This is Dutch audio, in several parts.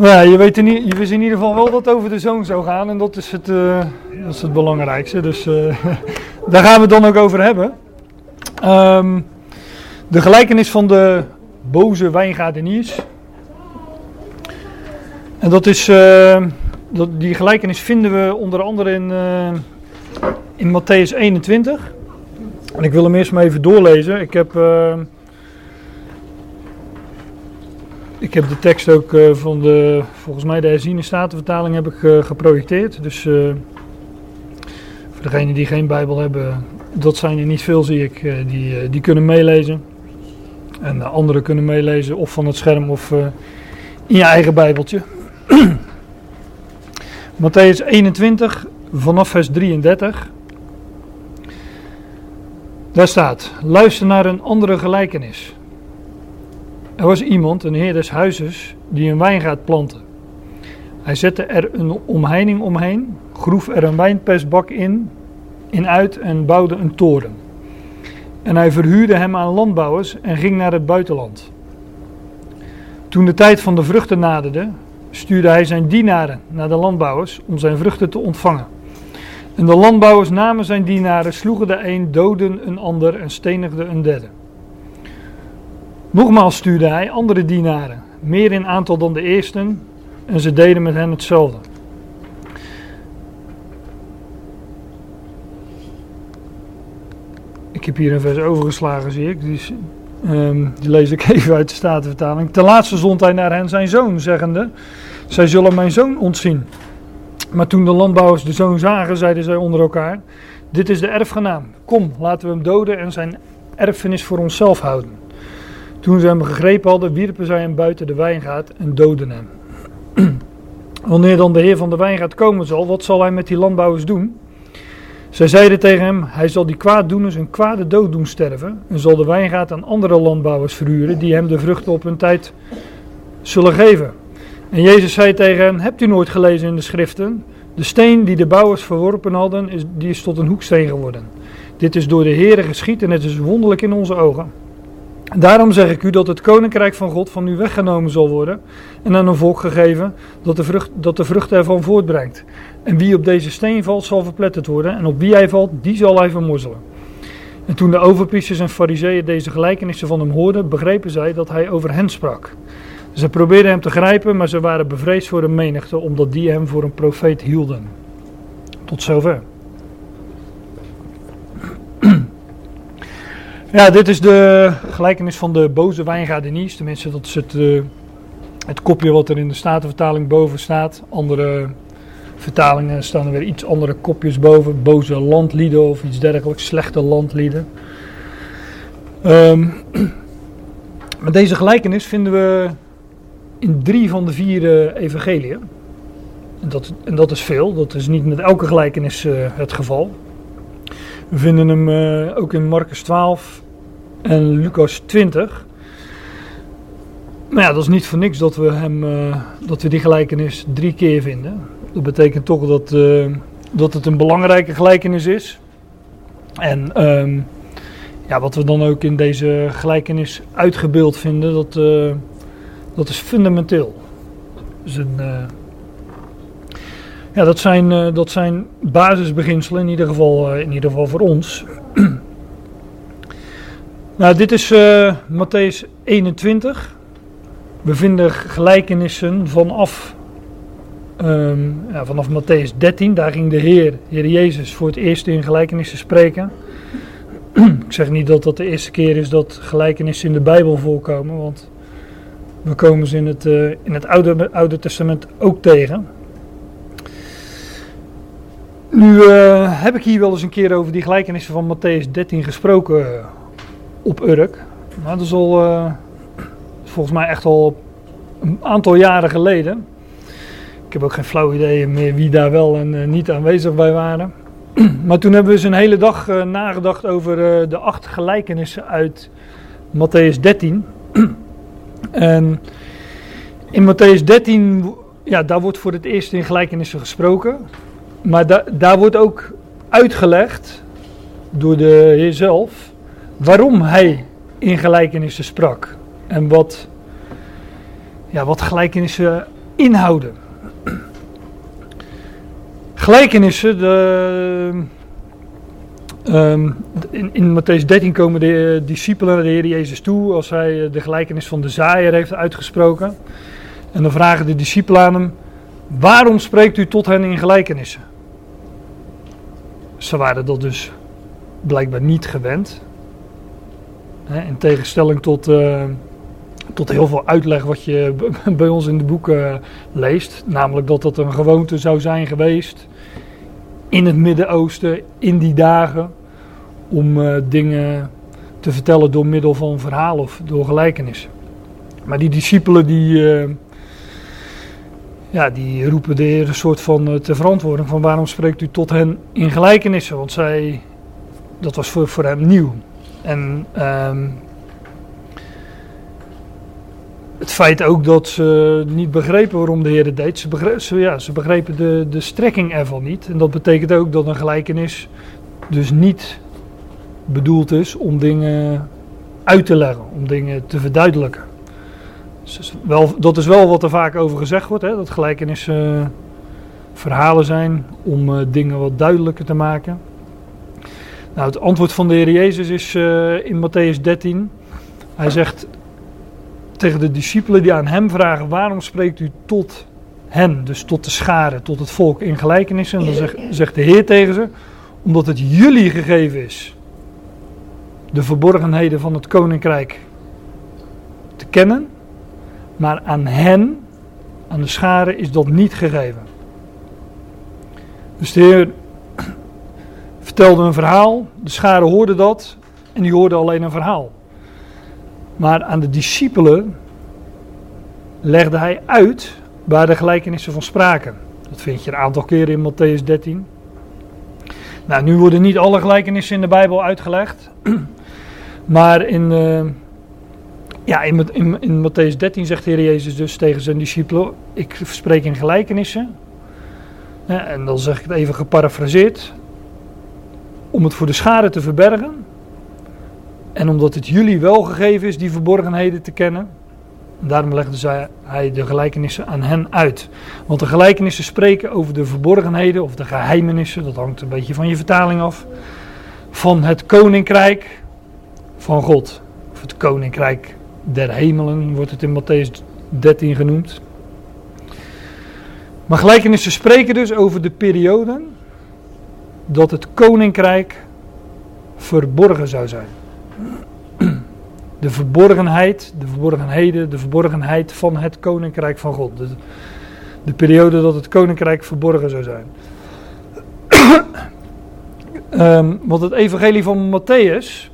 Nou je, weet in, je wist in ieder geval wel dat het over de zoon zou gaan en dat is het, eh, dat is het belangrijkste. Dus eh, daar gaan we het dan ook over hebben. Ehm, de gelijkenis van de boze wijngaardeniers. En dat is, eh, dat, die gelijkenis vinden we onder andere in, in Matthäus 21. En ik wil hem eerst maar even doorlezen. Ik heb... Ik heb de tekst ook eh, van de, volgens mij de herziene statenvertaling heb ik eh, geprojecteerd. Dus eh, voor degenen die geen Bijbel hebben, dat zijn er niet veel zie ik, die, die kunnen meelezen. En de anderen kunnen meelezen of van het scherm of in je eigen Bijbeltje. Matthäus 21 vanaf vers 33. Daar staat, luister naar een andere gelijkenis. Er was iemand, een heer des huizes, die een wijngaard plantte. Hij zette er een omheining omheen, groef er een wijnpestbak in, in uit en bouwde een toren. En hij verhuurde hem aan landbouwers en ging naar het buitenland. Toen de tijd van de vruchten naderde, stuurde hij zijn dienaren naar de landbouwers om zijn vruchten te ontvangen. En de landbouwers namen zijn dienaren, sloegen de een, doden een ander en stenigden een derde. Nogmaals stuurde hij andere dienaren, meer in aantal dan de eersten, en ze deden met hen hetzelfde. Ik heb hier een vers overgeslagen, zie ik. Die, ehm, die lees ik even uit de Statenvertaling. Ten laatste zond hij naar hen zijn zoon, zeggende: Zij zullen mijn zoon ontzien. Maar toen de landbouwers de zoon zagen, zeiden zij onder elkaar: Dit is de erfgenaam. Kom, laten we hem doden en zijn erfenis voor onszelf houden. Toen ze hem gegrepen hadden, wierpen zij hem buiten de wijngaard en doodden hem. Wanneer dan de heer van de wijngaard komen zal, wat zal hij met die landbouwers doen? Zij zeiden tegen hem, hij zal die kwaaddoeners een kwade dood doen sterven en zal de wijngaard aan andere landbouwers verhuren die hem de vruchten op hun tijd zullen geven. En Jezus zei tegen hen, hebt u nooit gelezen in de schriften? De steen die de bouwers verworpen hadden, is, die is tot een hoeksteen geworden. Dit is door de Heere geschied en het is wonderlijk in onze ogen. Daarom zeg ik u dat het koninkrijk van God van u weggenomen zal worden en aan een volk gegeven dat de, vrucht, dat de vrucht ervan voortbrengt. En wie op deze steen valt zal verpletterd worden en op wie hij valt, die zal hij vermorzelen. En toen de overpriesters en fariseeën deze gelijkenissen van hem hoorden, begrepen zij dat hij over hen sprak. Ze probeerden hem te grijpen, maar ze waren bevreesd voor de menigte, omdat die hem voor een profeet hielden. Tot zover. Ja, dit is de gelijkenis van de boze wijngaardeniers. Tenminste, dat is het, eh, het kopje wat er in de Statenvertaling boven staat. Andere vertalingen staan er weer iets andere kopjes boven. Boze landlieden of iets dergelijks. Slechte landlieden. Maar deze gelijkenis vinden we in drie van de vier eh, evangeliën. En dat, en dat is veel. Dat is niet met elke gelijkenis eh, het geval. We vinden hem eh, ook in Marcus 12 en Lucas 20. Maar ja, dat is niet voor niks dat we, hem, eh, dat we die gelijkenis drie keer vinden. Dat betekent toch dat, eh, dat het een belangrijke gelijkenis is. En ehm, ja, wat we dan ook in deze gelijkenis uitgebeeld vinden, dat, dat is fundamenteel. Dus een, ja, dat zijn, eh, dat zijn basisbeginselen, in ieder geval, eh, in ieder geval voor ons. nou, dit is eh Matthäus 21. We vinden gelijkenissen vanaf, ehm, ja, vanaf Matthäus 13. Daar ging de Heer, Heer Jezus, voor het eerst in gelijkenissen spreken. Ik zeg niet dat dat de eerste keer is dat gelijkenissen in de Bijbel voorkomen, want we komen ze in het, in het Oude, Oude Testament ook tegen. Nu eh, heb ik hier wel eens een keer over die gelijkenissen van Matthäus 13 gesproken eh, op Urk. Maar dat is al eh, volgens mij echt al een aantal jaren geleden. Ik heb ook geen flauw idee meer wie daar wel en niet aanwezig bij waren. maar toen hebben we eens een hele dag nagedacht over de acht gelijkenissen uit Matthäus 13. en in Matthäus 13, ja, daar wordt voor het eerst in gelijkenissen gesproken. Maar da daar wordt ook uitgelegd door de Heer zelf waarom hij in gelijkenissen sprak. En wat, ja, wat gelijkenissen inhouden. Gelijkenissen, de, um, in, in Matthäus 13 komen de uh, discipelen naar de Heer Jezus toe als hij uh, de gelijkenis van de zaaier heeft uitgesproken. En dan vragen de discipelen aan hem, waarom spreekt u tot hen in gelijkenissen? Ze waren dat dus blijkbaar niet gewend. In tegenstelling tot, uh, tot heel veel uitleg wat je bij ons in de boeken leest. Namelijk dat dat een gewoonte zou zijn geweest in het Midden-Oosten in die dagen. Om uh, dingen te vertellen door middel van verhaal of door gelijkenissen. Maar die discipelen die, ja, die roepen de Heer een soort van uh, ter verantwoording van waarom spreekt u tot hen in gelijkenissen? Want zij, dat was voor, voor hem nieuw. En um, het feit ook dat ze niet begrepen waarom de Heer het deed. Ze, begrepen, ja, ze begrepen de, de strekking ervan niet. En dat betekent ook dat een gelijkenis dus niet bedoeld is om dingen uit te leggen, om dingen te verduidelijken. Dus wel, dat is wel wat er vaak over gezegd wordt, hè, dat gelijkenissen uh, verhalen zijn om uh, dingen wat duidelijker te maken. Nou, het antwoord van de Heer Jezus is uh, in Matthäus 13. Hij zegt tegen de discipelen die aan hem vragen: waarom spreekt u tot hen, dus tot de scharen, tot het volk in gelijkenissen? En dan zegt de Heer tegen ze: omdat het jullie gegeven is de verborgenheden van het koninkrijk te kennen, maar aan hen, aan de scharen, is dat niet gegeven. Dus de Heer vertelde een verhaal, de scharen hoorden dat en die hoorden alleen een verhaal. Maar aan de discipelen legde hij uit waar de gelijkenissen van spraken. Dat vind je een aantal keren in Matthäus 13. Nou, nu worden niet alle gelijkenissen in de Bijbel uitgelegd. Maar in, uh, ja, in, in, in Matthäus 13 zegt Heer Jezus dus tegen zijn discipelen: Ik spreek in gelijkenissen. En dan zeg ik het even geparafraseerd. Om het voor de schade te verbergen. En omdat het jullie wel gegeven is die verborgenheden te kennen. Daarom legde hij de gelijkenissen aan hen uit. Want de gelijkenissen spreken over de verborgenheden of de geheimenissen, dat hangt een beetje van je vertaling af, van het koninkrijk van God. Of het koninkrijk der hemelen wordt het in Matthäus 13 genoemd. Maar gelijkenissen spreken dus over de periode dat het koninkrijk verborgen zou zijn de verborgenheid, de verborgenheden, de verborgenheid van het koninkrijk van God. De, de periode dat het koninkrijk verborgen zou zijn. um, want het evangelie van Matthäus,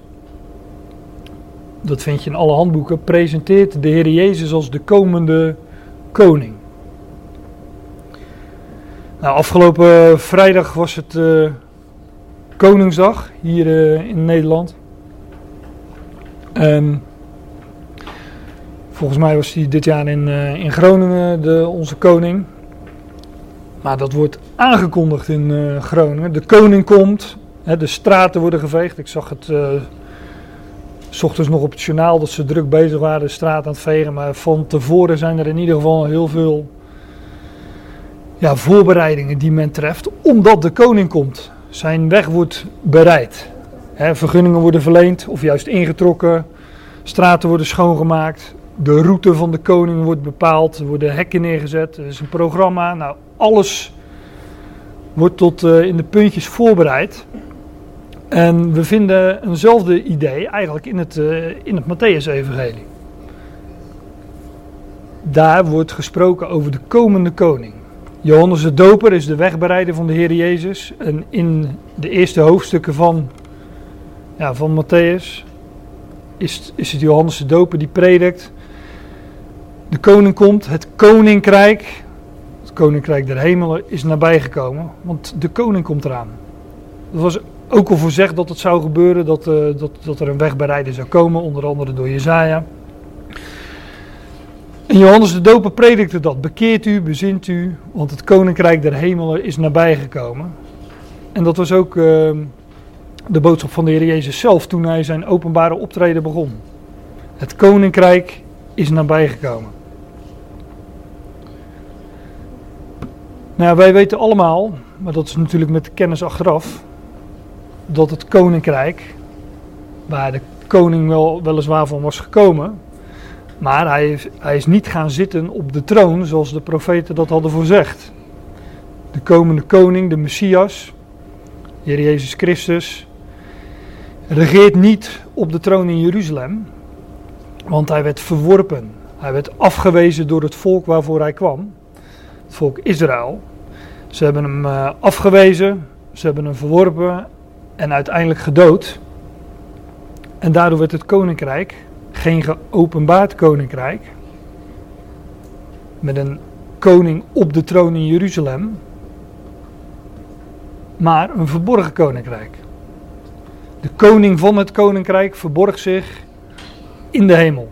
dat vind je in alle handboeken, presenteert de Heer Jezus als de komende koning. Nou, afgelopen vrijdag was het uh, Koningsdag hier uh, in Nederland. Um, volgens mij was hij dit jaar in, uh, in Groningen de, onze koning. Maar dat wordt aangekondigd in Groningen. De koning komt, hè, de straten worden geveegd. Ik zag het s ochtends nog op het journaal dat ze druk bezig waren de straat aan het vegen. Maar van tevoren zijn er in ieder geval heel veel ja, voorbereidingen die men treft. Omdat de koning komt. Zijn weg wordt bereid vergunningen worden verleend of juist ingetrokken. Straten worden schoongemaakt. De route van de koning wordt bepaald. Er worden hekken neergezet. Er is een programma. Nou, alles wordt tot uh, in de puntjes voorbereid. En we vinden eenzelfde idee eigenlijk in het, uh, in het Matthäus-evangelie. Daar wordt gesproken over de komende koning. Johannes de Doper is de wegbereider van de Heer Jezus. En in de eerste hoofdstukken van ja, van Matthäus is, is het Johannes de Doper die predikt. De koning komt, het koninkrijk, het koninkrijk der hemelen is nabijgekomen, want de koning komt eraan. Het was ook al voorzegd dat het zou gebeuren, dat, uh, dat, dat er een wegbereider zou komen, onder andere door Jezaja. En Johannes de Doper predikte dat. Bekeert u, bezint u, want het koninkrijk der hemelen is nabijgekomen. En dat was ook uh, de boodschap van de Heer Jezus zelf toen hij zijn openbare optreden begon. Het koninkrijk is nabijgekomen. Nou wij weten allemaal, maar dat is natuurlijk met kennis achteraf, dat het koninkrijk, waar de koning wel, weliswaar van was gekomen, maar hij is, hij is niet gaan zitten op de troon zoals de profeten dat hadden voorzegd. De komende koning, de Messias, Heer Jezus Christus, regeert niet op de troon in Jeruzalem, want hij werd verworpen. Hij werd afgewezen door het volk waarvoor hij kwam, het volk Israël. Ze hebben hem uh, afgewezen, ze hebben hem verworpen en uiteindelijk gedood. En daardoor werd het koninkrijk geen geopenbaard koninkrijk, met een koning op de troon in Jeruzalem, maar een verborgen koninkrijk. De koning van het koninkrijk verborg zich in de hemel.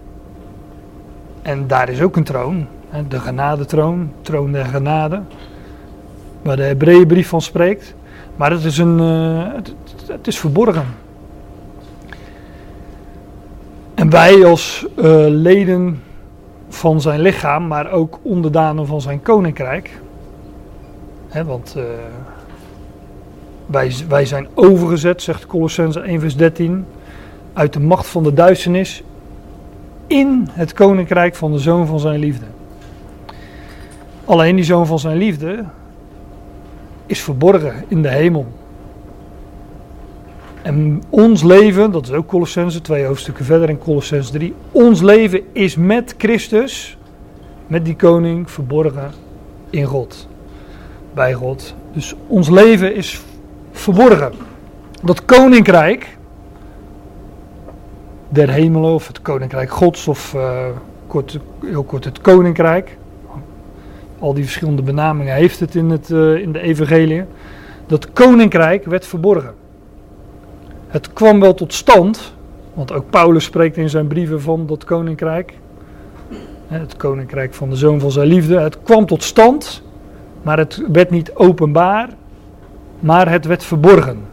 En daar is ook een troon, de genadetroon, troon der genade, waar de Hebreeënbrief van spreekt. Maar het is, een, uh, het, is verborgen. En wij als uh, leden van zijn lichaam, maar ook onderdanen van zijn koninkrijk. Hè, want uh, wij, wij zijn overgezet, zegt Colossense 1 vers 13, uit de macht van de duisternis in het koninkrijk van de zoon van zijn liefde. Alleen die zoon van zijn liefde is verborgen in de hemel. En ons leven, dat is ook Colossense, twee hoofdstukken verder in Colossense 3. Ons leven is met Christus, met die koning, verborgen in God. Bij God. Dus ons leven is verborgen. Dat koninkrijk der hemelen, of het koninkrijk Gods, of uh, kort, heel kort het koninkrijk. Al die verschillende benamingen heeft het in, het, uh, in de evangelie. Dat koninkrijk werd verborgen. Het kwam wel tot stand, want ook Paulus spreekt in zijn brieven van dat koninkrijk. Het koninkrijk van de zoon van zijn liefde. Het kwam tot stand, maar het werd niet openbaar, maar het werd verborgen.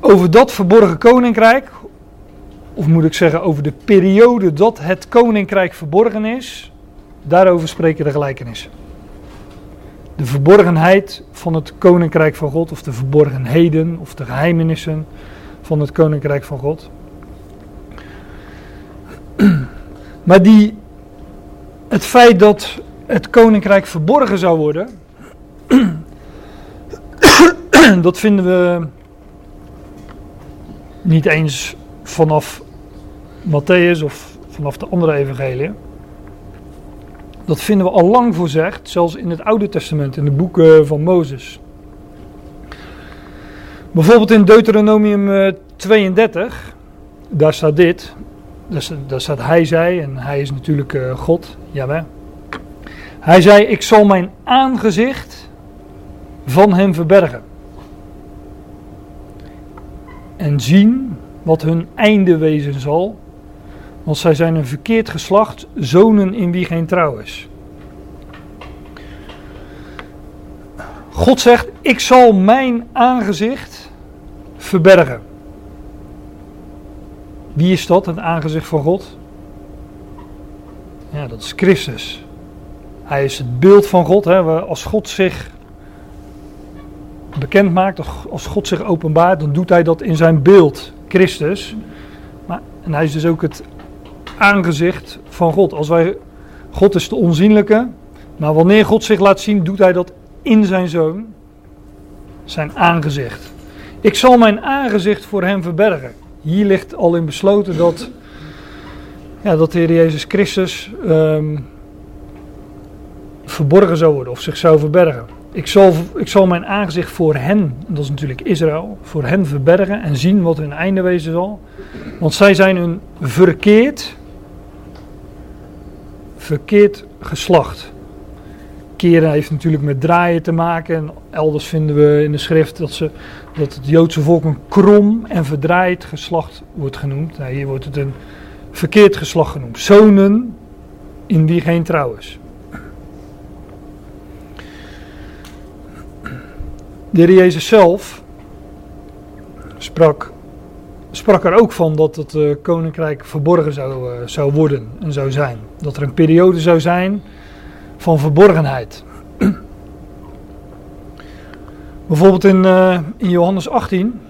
Over dat verborgen koninkrijk, of moet ik zeggen over de periode dat het koninkrijk verborgen is, daarover spreken de gelijkenissen de verborgenheid van het koninkrijk van God, of de verborgenheden, of de geheimenissen van het koninkrijk van God. Maar die, het feit dat het koninkrijk verborgen zou worden, dat vinden we niet eens vanaf Matthäus of vanaf de andere evangeliën. Dat vinden we al lang voorzegd, zelfs in het Oude Testament, in de boeken van Mozes. Bijvoorbeeld in Deuteronomium 32, eh, daar staat dit. Daar staat hij zei, en hij is natuurlijk uh, God, jawel. Hij zei, ik zal mijn aangezicht van hem verbergen. En zien wat hun einde wezen zal want zij zijn een verkeerd geslacht, zonen in wie geen trouw is. God zegt: Ik zal mijn aangezicht verbergen. Wie is dat, het aangezicht van God? Ja, dat is Christus. Hij is het beeld van God. Hè. Als God zich bekend maakt, als God zich openbaart, dan doet hij dat in zijn beeld, Christus. Maar, en hij is dus ook het aangezicht van God. Als wij, God is de onzienlijke, maar wanneer God zich laat zien, doet hij dat in zijn zoon, zijn aangezicht. Ik zal mijn aangezicht voor hem verbergen. Hier ligt al in besloten dat, ja, dat de Heer Jezus Christus um, verborgen zou worden of zich zou verbergen. Ik zal, ik zal mijn aangezicht voor hen, dat is natuurlijk Israël, voor hen verbergen en zien wat hun einde wezen zal. Want zij zijn een verkeerd verkeerd geslacht. Keren heeft natuurlijk met draaien te maken. En elders vinden we in de schrift dat, ze, dat het Joodse volk een krom en verdraaid geslacht wordt genoemd. Nou, hier wordt het een verkeerd geslacht genoemd. Zonen in wie geen trouw is. De heer Jezus zelf sprak sprak er ook van dat het uh, koninkrijk verborgen zou, uh, zou worden en zou zijn. Dat er een periode zou zijn van verborgenheid. Bijvoorbeeld in, uh, in Johannes 18,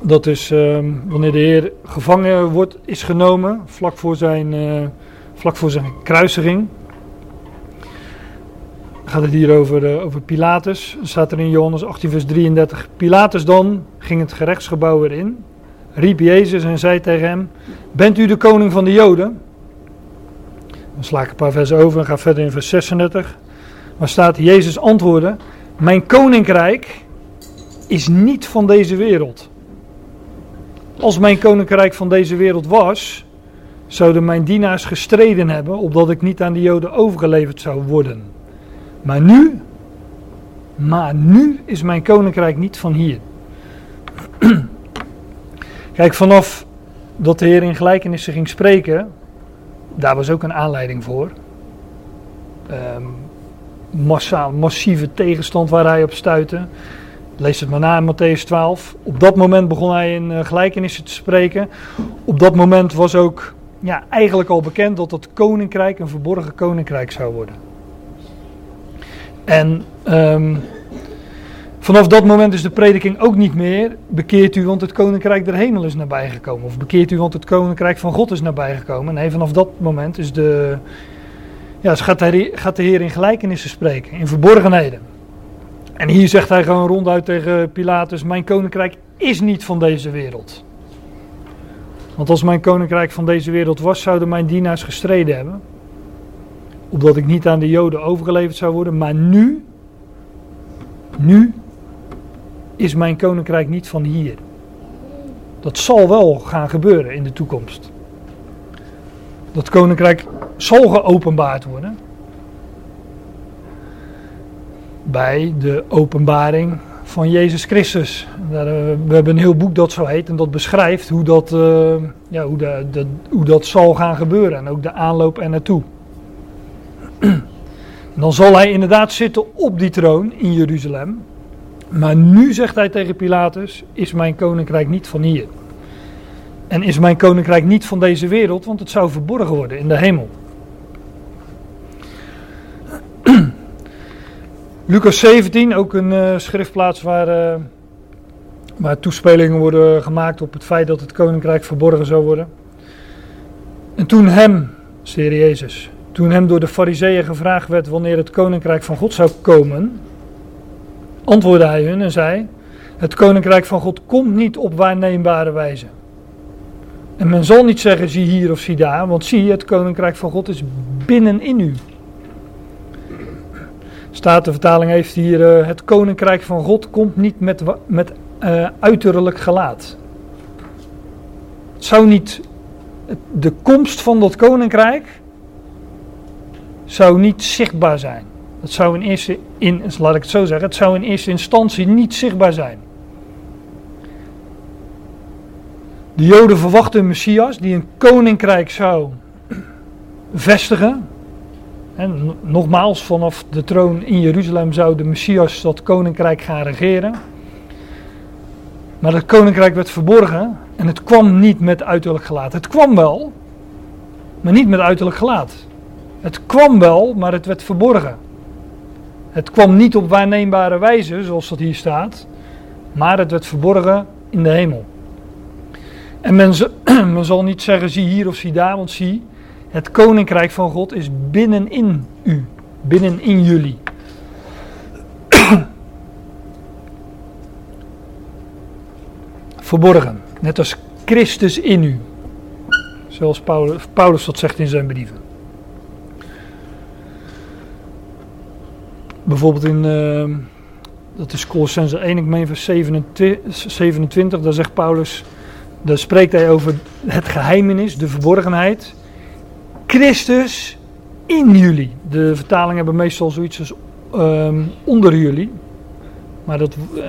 dat is uh, wanneer de Heer gevangen wordt, is genomen, vlak voor zijn, uh, vlak voor zijn kruisiging. Gaat het hier over, over Pilatus. Staat er in Johannes 18, vers 33. Pilatus dan ging het gerechtsgebouw erin, riep Jezus en zei tegen hem: Bent u de koning van de Joden? Dan sla ik een paar versen over en ga verder in vers 36. Waar staat: Jezus antwoordde: Mijn koninkrijk is niet van deze wereld. Als mijn koninkrijk van deze wereld was, zouden mijn dienaars gestreden hebben, opdat ik niet aan de Joden overgeleverd zou worden. Maar nu, maar nu is mijn koninkrijk niet van hier. Kijk, vanaf dat de Heer in gelijkenissen ging spreken, daar was ook een aanleiding voor. Um, massaal, massieve tegenstand waar hij op stuitte. Lees het maar na in Matthäus 12. Op dat moment begon hij in uh, gelijkenissen te spreken. Op dat moment was ook ja, eigenlijk al bekend dat het koninkrijk een verborgen koninkrijk zou worden. En um, vanaf dat moment is de prediking ook niet meer bekeert u want het koninkrijk der hemel is nabijgekomen. Of bekeert u want het koninkrijk van God is nabijgekomen. Nee, vanaf dat moment is de, ja, dus gaat, de, gaat de Heer in gelijkenissen spreken, in verborgenheden. En hier zegt hij gewoon ronduit tegen Pilatus: Mijn koninkrijk is niet van deze wereld. Want als mijn koninkrijk van deze wereld was, zouden mijn dienaars gestreden hebben. Opdat ik niet aan de Joden overgeleverd zou worden. Maar nu, nu is mijn koninkrijk niet van hier. Dat zal wel gaan gebeuren in de toekomst. Dat koninkrijk zal geopenbaard worden bij de openbaring van Jezus Christus. Eh, we hebben een heel boek dat zo heet en dat beschrijft hoe dat, uh, ja, hoe, hoe dat zal gaan gebeuren en ook de aanloop er naartoe. dan zal hij inderdaad zitten op die troon in Jeruzalem. Maar nu zegt hij tegen Pilatus: Is mijn koninkrijk niet van hier? En is mijn koninkrijk niet van deze wereld, want het zou verborgen worden in de hemel. Lucas 17, ook een uh, schriftplaats waar, uh, waar toespelingen worden gemaakt op het feit dat het koninkrijk verborgen zou worden. En toen hem, Heer Jezus, toen hem door de fariseeën gevraagd werd wanneer het koninkrijk van God zou komen, antwoordde hij hun en zei, het koninkrijk van God komt niet op waarneembare wijze. En men zal niet zeggen, zie hier of zie daar, want zie, het koninkrijk van God is binnenin u. Statenvertaling heeft hier, uh, het koninkrijk van God komt niet met, met uh, uiterlijk gelaat. Het zou niet, de komst van dat koninkrijk zou niet zichtbaar zijn. Dat zou in eerste, in, laat het zo zeggen, het zou in eerste instantie niet zichtbaar zijn. De Joden verwachten een Messias die een koninkrijk zou vestigen. En nogmaals, vanaf de troon in Jeruzalem zou de Messias dat koninkrijk gaan regeren. Maar dat koninkrijk werd verborgen en het kwam niet met uiterlijk gelaat. Het kwam wel, maar niet met uiterlijk gelaat. Het kwam wel, maar het werd verborgen. Het kwam niet op waarneembare wijze, zoals dat hier staat, maar het werd verborgen in de hemel. En men, zal niet zeggen, zie hier of zie daar, want zie, het koninkrijk van God is binnenin u, binnenin jullie. Verborgen, net als Christus in u. Zoals Paulus, Paulus dat zegt in zijn brieven. Bijvoorbeeld in, uh, dat is Colossense 1, ik meen vers 27, 27, daar zegt Paulus, daar spreekt hij over het geheimenis, de verborgenheid. Christus in jullie. De vertalingen hebben meestal zoiets als um, onder jullie. Maar dat, uh,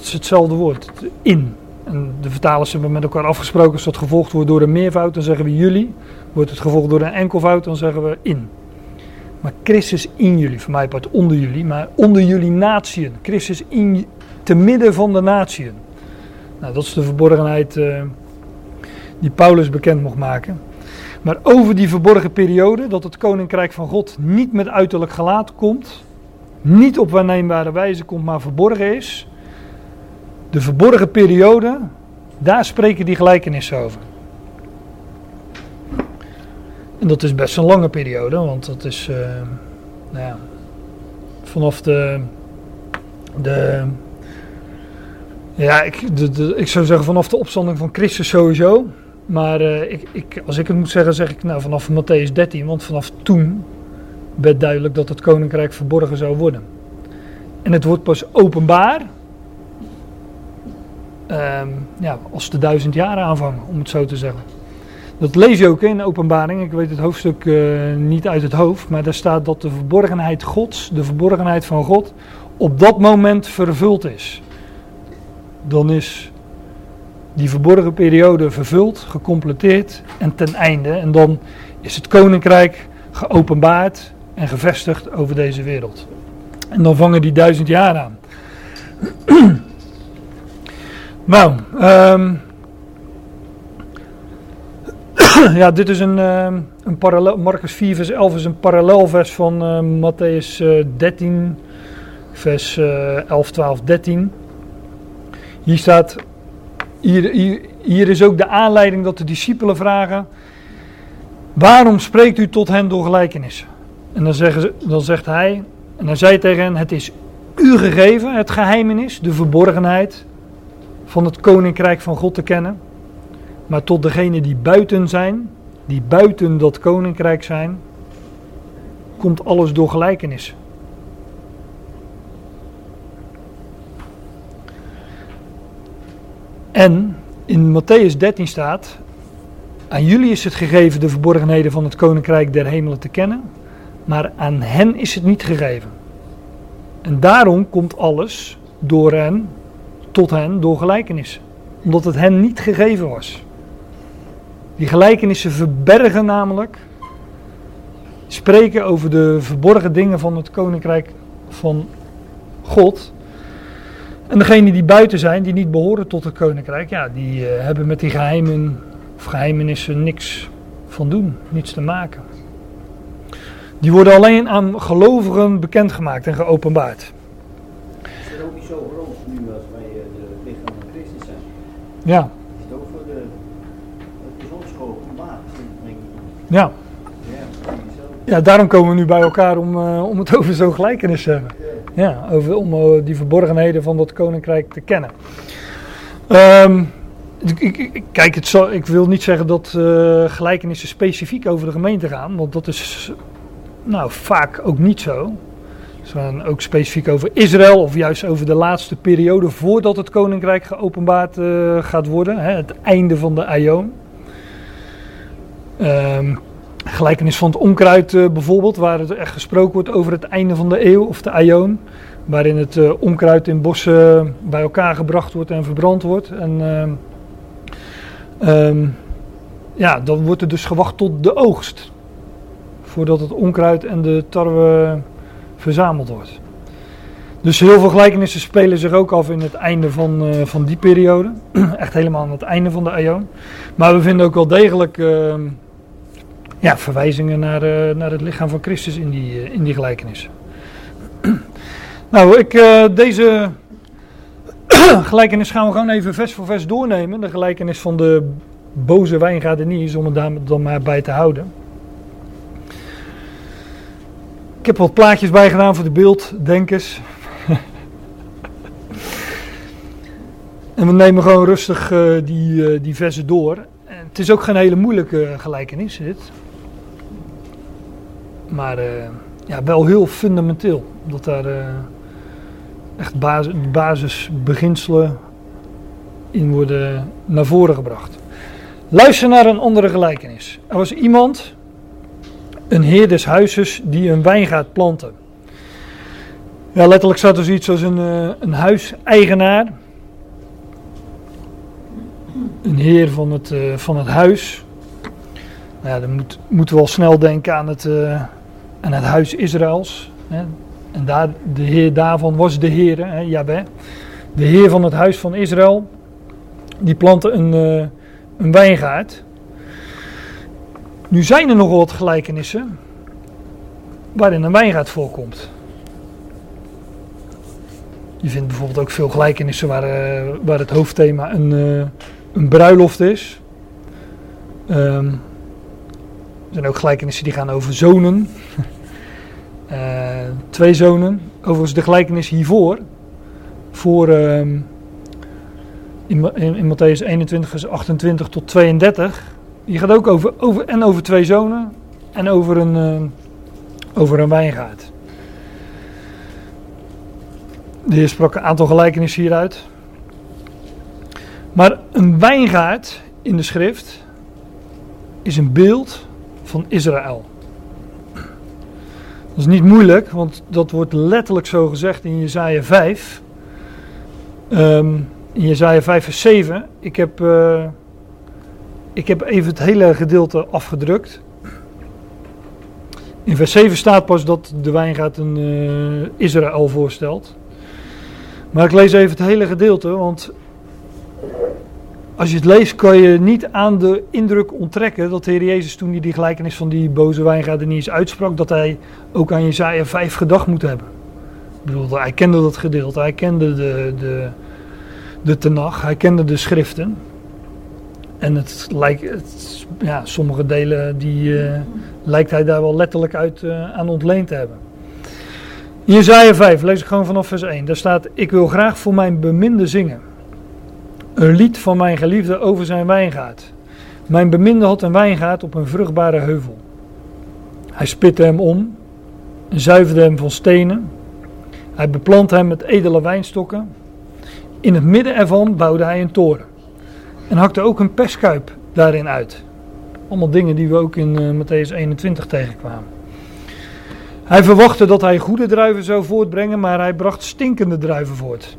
is hetzelfde woord, in. En de vertalers hebben met elkaar afgesproken, als dat gevolgd wordt door een meervoud, dan zeggen we jullie. Wordt het gevolgd door een enkelvoud, dan zeggen we in. Maar Christus in jullie, voor mij part onder jullie, maar onder jullie natieën. Christus in, te midden van de natieën. Nou, dat is de verborgenheid uh, die Paulus bekend mocht maken. Maar over die verborgen periode, dat het koninkrijk van God niet met uiterlijk gelaat komt, niet op waarneembare wijze komt, maar verborgen is. De verborgen periode, daar spreken die gelijkenissen over. En dat is best een lange periode, want dat is uh, nou ja, vanaf de, de ja, ik, de, ik zou zeggen vanaf de opstanding van Christus sowieso. Maar uh, ik, ik, als ik het moet zeggen, zeg ik nou vanaf Matthäus 13. Want vanaf toen werd duidelijk dat het koninkrijk verborgen zou worden. En het wordt pas openbaar. Um, ja, als de duizend jaren aanvangen, om het zo te zeggen. Dat lees je ook in openbaring. Ik weet het hoofdstuk uh, niet uit het hoofd. Maar daar staat dat de verborgenheid Gods, de verborgenheid van God, op dat moment vervuld is. Dan is die verborgen periode vervuld, gecompleteerd en ten einde. En dan is het koninkrijk geopenbaard en gevestigd over deze wereld. En dan vangen die duizend jaar aan. nou, um, ja, dit is een, um, een parallel. Marcus 4, vers 11 is een parallelvers van uh, Matthäus uh, 13, vers uh, 11, 12, 13. Hier staat. Hier, hier, hier is ook de aanleiding dat de discipelen vragen. Waarom spreekt u tot hen door gelijkenissen? En dan, zeggen ze, dan zegt hij, en hij zei tegen hen: Het is u gegeven, het geheimenis, de verborgenheid van het koninkrijk van God te kennen. Maar tot degenen die buiten zijn, die buiten dat koninkrijk zijn, komt alles door gelijkenis. En in Matthäus 13 staat: Aan jullie is het gegeven de verborgenheden van het koninkrijk der hemelen te kennen, maar aan hen is het niet gegeven. En daarom komt alles door hen, tot hen, door gelijkenis. Omdat het hen niet gegeven was. Die gelijkenissen verbergen namelijk, spreken over de verborgen dingen van het koninkrijk van God. En degenen die buiten zijn, die niet behoren tot het koninkrijk, ja, die uh, hebben met die geheimen of geheimenissen niks van doen, niets te maken. Die worden alleen aan gelovigen bekendgemaakt en geopenbaard. Is het ook niet zo groot nu als wij uh, de lichaam van Christus zijn? Ja. Is het ook voor de, het is ons geopenbaard, denk ik. Ja. Ja, daarom komen we nu bij elkaar om, uh, om het over zo'n gelijkenis te hebben. Ja, over, om uh, die verborgenheden van dat koninkrijk te kennen. Um, ik, ik, kijk, het ik wil niet zeggen dat uh, gelijkenissen specifiek over de gemeente gaan, want dat is nou, vaak ook niet zo. Ze gaan ook specifiek over Israël of juist over de laatste periode voordat het koninkrijk geopenbaard gaat worden, hè, het einde van de Aion. Um, gelijkenis van het onkruid uh, bijvoorbeeld, waar het echt gesproken wordt over het einde van de eeuw of de Aion. Waarin het uh, onkruid in bossen bij elkaar gebracht wordt en verbrand wordt. En uh, um, ja, dan wordt er dus gewacht tot de oogst. Voordat het onkruid en de tarwe verzameld wordt. Dus heel veel gelijkenissen spelen zich ook af in het einde van, van die periode. Echt helemaal aan het einde van de Aion. Maar we vinden ook wel degelijk ja, verwijzingen naar, uh, naar het lichaam van Christus in die, uh, in die gelijkenissen. nou, ik, uh, deze gelijkenis gaan we gewoon even vers voor vers doornemen. De gelijkenis van de boze wijngaardeniers, om het daar dan maar bij te houden. Ik heb wat plaatjes bijgedaan voor de beelddenkers. en we nemen gewoon rustig die, die versen door. En het is ook geen hele moeilijke gelijkenis, dit maar uh, ja, wel heel fundamenteel. Omdat daar uh, echt basis, basisbeginselen in worden naar voren gebracht. Luister naar een andere gelijkenis. Er was iemand, een heer des huizes, die een wijngaard plantte. Ja, letterlijk staat er zoiets als een, uh, een huiseigenaar. Een heer van het, van het huis. Nou ja, dan moet, moeten we al snel denken aan het, aan het huis Israëls. Hè. En daar, de heer daarvan was de Heer, hè, Jabé. De heer van het huis van Israël. Die plantte een, uh, een wijngaard. Nu zijn er nogal wat gelijkenissen waarin een wijngaard voorkomt. Je vindt bijvoorbeeld ook veel gelijkenissen waar, uh, waar het hoofdthema een, uh, een bruiloft is. Um, er zijn ook gelijkenissen die gaan over zonen. uh, twee zonen. Overigens de gelijkenis hiervoor, voor um, in, in, Matthäus 21 vers 28 tot 32. Die gaat ook over, over, en over twee zonen en over een, over een wijngaard. De heer sprak een aantal gelijkenissen hieruit. Maar een wijngaard in de schrift is een beeld van Israël. Dat is niet moeilijk, want dat wordt letterlijk zo gezegd in Jezaja 5. Um, in Jezaja 5 vers 7. Ik heb, uh, ik heb even het hele gedeelte afgedrukt. In vers 7 staat pas dat de wijngaard een uh, Israël voorstelt. Maar ik lees even het hele gedeelte, want als je het leest kan je niet aan de indruk onttrekken dat de Heer Jezus toen hij die gelijkenis van die boze wijngaarden niet eens uitsprak, dat hij ook aan Jezaja 5 gedacht moet hebben. Ik bedoel, hij kende dat gedeelte, hij kende de, de, de tenag, hij kende de schriften. En het lijkt, ja, sommige delen die uh, lijkt hij daar wel letterlijk uit uh, aan ontleend te hebben. Jezaja 5 lees ik gewoon vanaf vers 1. Daar staat, ik wil graag voor mijn beminde zingen. Een lied van mijn geliefde over zijn wijngaard. Mijn beminde had een wijngaard op een vruchtbare heuvel. Hij spitte hem om, zuiverde hem van stenen. Hij beplantte hem met edele wijnstokken. In het midden ervan bouwde hij een toren. En hakte ook een perskuip daarin uit. Allemaal dingen die we ook in uh, Matthäus 21 tegenkwamen. Hij verwachtte dat hij goede druiven zou voortbrengen, maar hij bracht stinkende druiven voort.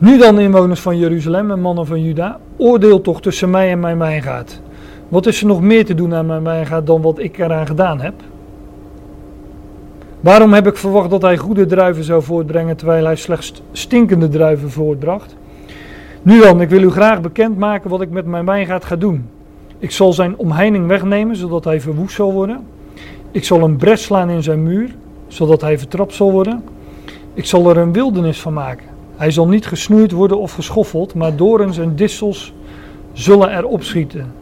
Nu dan, inwoners van Jeruzalem en mannen van Juda, oordeel toch tussen mij en mijn wijngaard. Wat is er nog meer te doen aan mijn wijngaard dan wat ik eraan gedaan heb? Waarom heb ik verwacht dat hij goede druiven zou voortbrengen, terwijl hij slechts stinkende druiven voortbracht? Nu dan, ik wil u graag bekendmaken wat ik met mijn wijngaard ga doen. Ik zal zijn omheining wegnemen, zodat hij verwoest zal worden. Ik zal een bres slaan in zijn muur, zodat hij vertrapt zal worden. Ik zal er een wildernis van maken. Hij zal niet gesnoeid worden of geschoffeld, maar dorens en distels zullen er opschieten.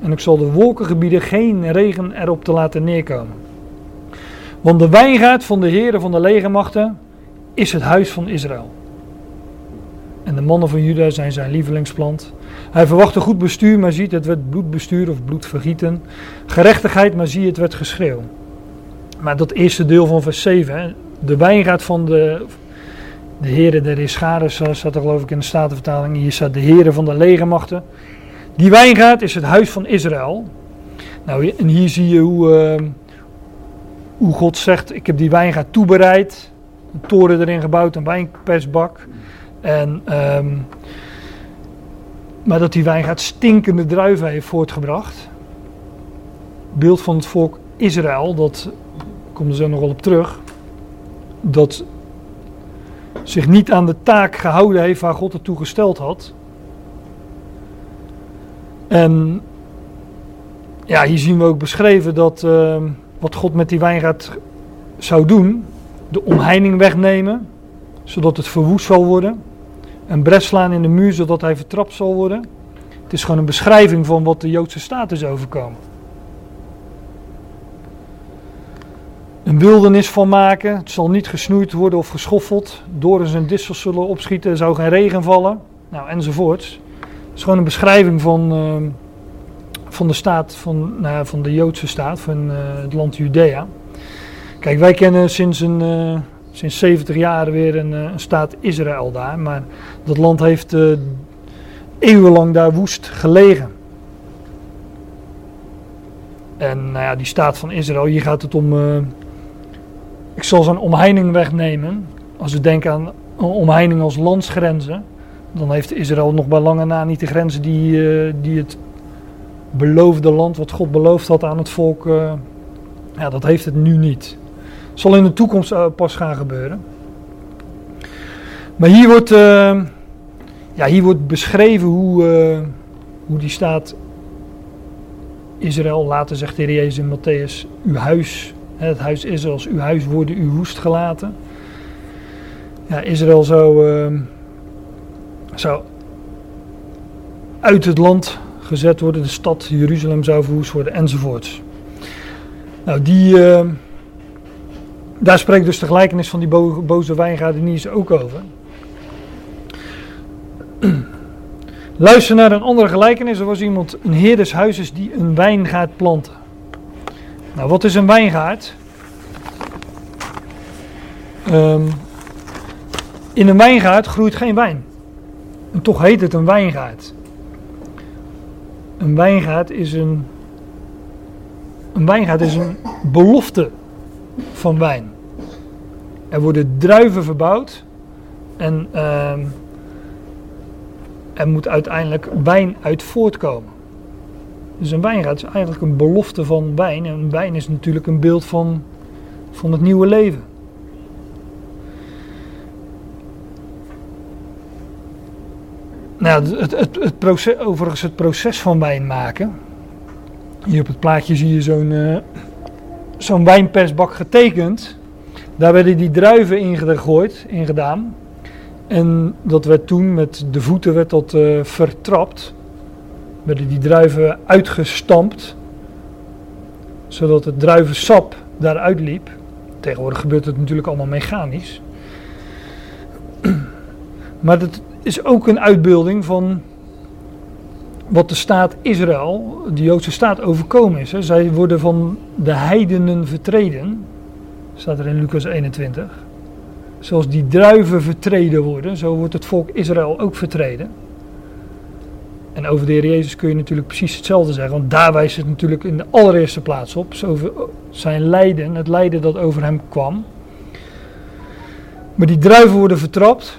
En ik zal de wolkengebieden geen regen erop te laten neerkomen. Want de wijngaard van de heren van de legermachten is het huis van Israël. En de mannen van Juda zijn zijn lievelingsplant. Hij verwachtte goed bestuur, maar ziet het werd bloedbestuur of bloedvergieten. Gerechtigheid, maar zie het werd geschreeuw. Maar dat eerste deel van vers 7, hè, de wijngaard van de, de heren der Ischaren, staat er geloof ik in de Statenvertaling. Hier staat de heren van de legermachten. Die wijngaard is het huis van Israël. Nou, en hier zie je hoe, uh, hoe God zegt, ik heb die wijngaard toebereid. Een toren erin gebouwd, een wijnpersbak. En, um, maar dat die wijngaard stinkende druiven heeft voortgebracht. Beeld van het volk Israël, dat komt er zo nog wel op terug. Dat zich niet aan de taak gehouden heeft waar God het toe gesteld had. En ja, hier zien we ook beschreven dat uh, wat God met die wijngaard zou doen, de omheining wegnemen, zodat het verwoest zal worden. Een bres slaan in de muur, zodat hij vertrapt zal worden. Het is gewoon een beschrijving van wat de Joodse staat is overkomen. Een wildernis van maken. Het zal niet gesnoeid worden of geschoffeld. Dorens en distels zullen opschieten. Er zou geen regen vallen. Nou, enzovoorts. Het is gewoon een beschrijving van, uh, van de staat, van, nou, van de Joodse staat, van uh, het land Judea. Kijk, wij kennen sinds, een, uh, sinds 70 jaar weer een, een, staat Israël daar. Maar dat land heeft eeuwenlang daar woest gelegen. En nou ja, die staat van Israël, hier gaat het om ik zal zijn omheining wegnemen. Als we denken aan omheining als landsgrenzen, dan heeft Israël nog bij lange na niet de grenzen die, uh, die het beloofde land, wat God beloofd had aan het volk, uh, ja, dat heeft het nu niet. Het zal in de toekomst uh, pas gaan gebeuren. Maar hier wordt, ja, hier wordt beschreven hoe, hoe die staat Israël. Later zegt de Heer Jezus in Matthäus, uw huis, het huis Israëls, uw huis worden u woest gelaten. Ja, Israël zou, uh, zou uit het land gezet worden, de stad Jeruzalem zou verwoest worden enzovoorts. Nou, die, uh, daar spreekt dus de gelijkenis van die bo boze wijngaarden niet ook over. Luister naar een andere gelijkenis. Er was iemand, een heer des huizes, die een wijngaard plantte. Nou, wat is een wijngaard? Um, in een wijngaard groeit geen wijn. En toch heet het een wijngaard. Een wijngaard is een. Een wijngaard is een belofte van wijn. Er worden druiven verbouwd en uh, er moet uiteindelijk wijn uit voortkomen. Dus een wijngaard is eigenlijk een belofte van wijn. En wijn is natuurlijk een beeld van, van het nieuwe leven. Nou, het, het, het proces, overigens het proces van wijn maken. Hier op het plaatje zie je zo'n uh, zo'n wijnpersbak getekend. Daar werden die druiven in gegooid, in gedaan. En dat werd toen met de voeten werd dat, uh, vertrapt. Werden die druiven uitgestampt. Zodat het druivensap daaruit liep. Tegenwoordig gebeurt het natuurlijk allemaal mechanisch. Maar dat is ook een uitbeelding van wat de staat Israël, de Joodse staat, overkomen is. Zij worden van de heidenen vertreden, staat er in Lucas 21. Zoals die druiven vertreden worden, zo wordt het volk Israël ook vertreden. En over de Heer Jezus kun je natuurlijk precies hetzelfde zeggen, want daar wijst het natuurlijk in de allereerste plaats op. Over zijn lijden, het lijden dat over hem kwam. Maar die druiven worden vertrapt,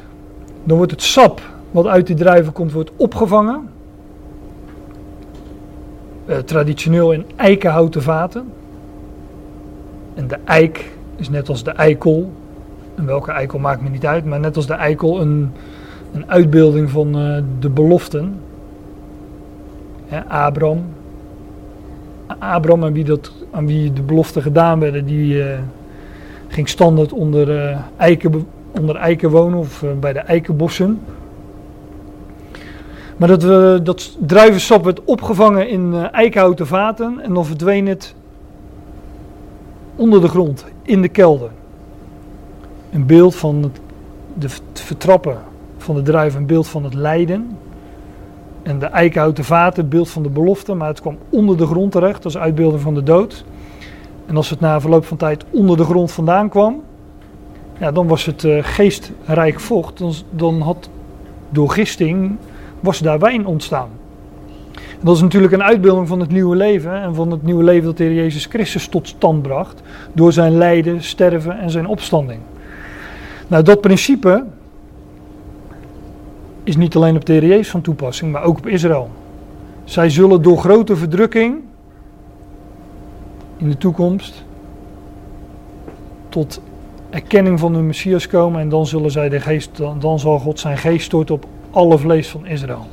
dan wordt het sap wat uit die druiven komt, wordt opgevangen. Uh, traditioneel in eikenhouten vaten. En de eik is net als de eikel. En welke eikel maakt me niet uit, maar net als de eikel een, een uitbeelding van uh, de beloften. Abraham aan wie, dat, aan wie de beloften gedaan werden, die uh, ging standaard onder, eiken, onder eiken wonen of bij de eikenbossen. Maar dat, we, dat druivensap werd opgevangen in eikenhouten vaten en dan verdween het onder de grond, in de kelder. Een beeld van het, de, vertrappen van de druiven, een beeld van het lijden. En de eikenhouten vaten, een beeld van de belofte, maar het kwam onder de grond terecht, als uitbeelding van de dood. En als het na verloop van tijd onder de grond vandaan kwam, ja, dan was het uh, geestrijk vocht. Dan, dan had door gisting was daar wijn ontstaan. En dat is natuurlijk een uitbeelding van het nieuwe leven en van het nieuwe leven dat de Heer Jezus Christus tot stand bracht door zijn lijden, sterven en zijn opstanding. Nou, dat principe is niet alleen op de van toepassing, maar ook op Israël. Zij zullen door grote verdrukking in de toekomst tot erkenning van hun Messias komen en dan zullen zij de geest, dan, dan zal God zijn geest storten op alle vlees van Israël.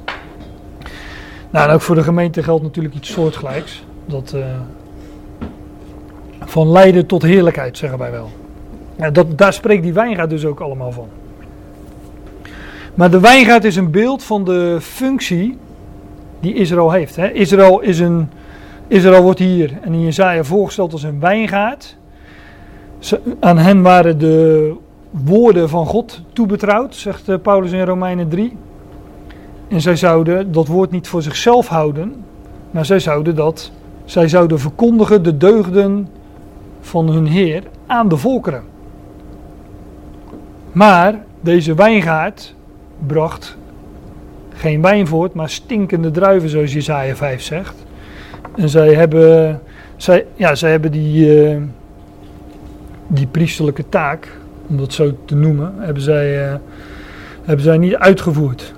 Nou, en ook voor de gemeente geldt natuurlijk iets soortgelijks. Dat, uh, van lijden tot heerlijkheid, zeggen wij wel. Ja, dat, daar spreekt die wijngaard dus ook allemaal van. Maar de wijngaard is een beeld van de functie die Israël heeft. Hè. Israël, is een, Israël wordt hier en in Jezaja voorgesteld als een wijngaard. Aan hen waren de woorden van God toebetrouwd, zegt eh, Paulus in Romeinen 3. En zij zouden dat woord niet voor zichzelf houden, maar zij zouden dat, zij zouden verkondigen de deugden van hun Heer aan de volkeren. Maar deze wijngaard bracht geen wijn voort, maar stinkende druiven, zoals Jesaja 5 zegt. En zij hebben, zij, ja, zij hebben die, uh, die priesterlijke taak, om dat zo te noemen, hebben zij, uh, hebben zij niet uitgevoerd.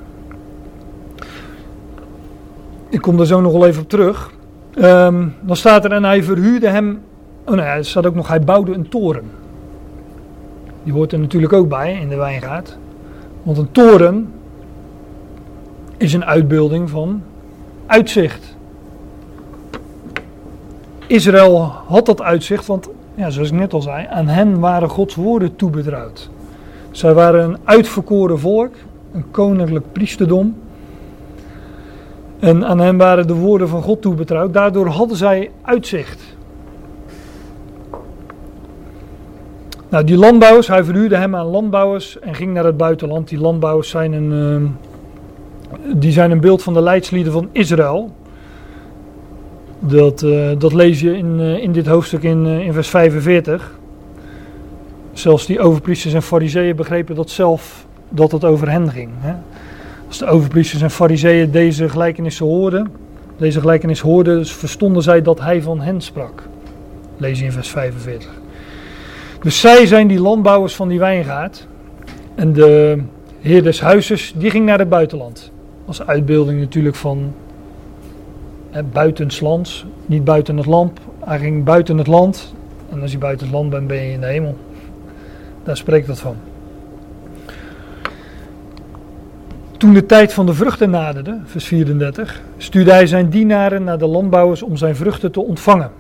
Ik kom daar zo nog wel even op terug. Um, dan staat er en hij verhuurde hem. Oh nee, er staat ook nog, hij bouwde een toren. Die hoort er natuurlijk ook bij in de wijngaard. Want een toren is een uitbeelding van uitzicht. Israël had dat uitzicht, want ja, zoals ik net al zei, aan hen waren Gods woorden toebetrouwd. Zij waren een uitverkoren volk, een koninklijk priesterdom. En aan hen waren de woorden van God toebetrouwd. Daardoor hadden zij uitzicht. Nou, die landbouwers, hij verhuurde hem aan landbouwers en ging naar het buitenland. Die landbouwers zijn een, uh, die zijn een beeld van de leidslieden van Israël. Dat, uh, dat lees je in, uh, in dit hoofdstuk in, in vers 45. Zelfs die overpriesters en fariseeën begrepen dat zelf dat het over hen ging. Hè? Als de overpriesters en fariseeën deze gelijkenissen hoorden, deze gelijkenis hoorden, verstonden zij dat hij van hen sprak. Lees je in vers 45. Dus zij zijn die landbouwers van die wijngaard. En de heer des huizes, die ging naar het buitenland. Als uitbeelding natuurlijk van hè, buitenslands. Niet buiten het land, hij ging buiten het land. En als je buiten het land bent, ben je in de hemel. Daar spreekt dat van. Toen de tijd van de vruchten naderde, vers 34, stuurde hij zijn dienaren naar de landbouwers om zijn vruchten te ontvangen.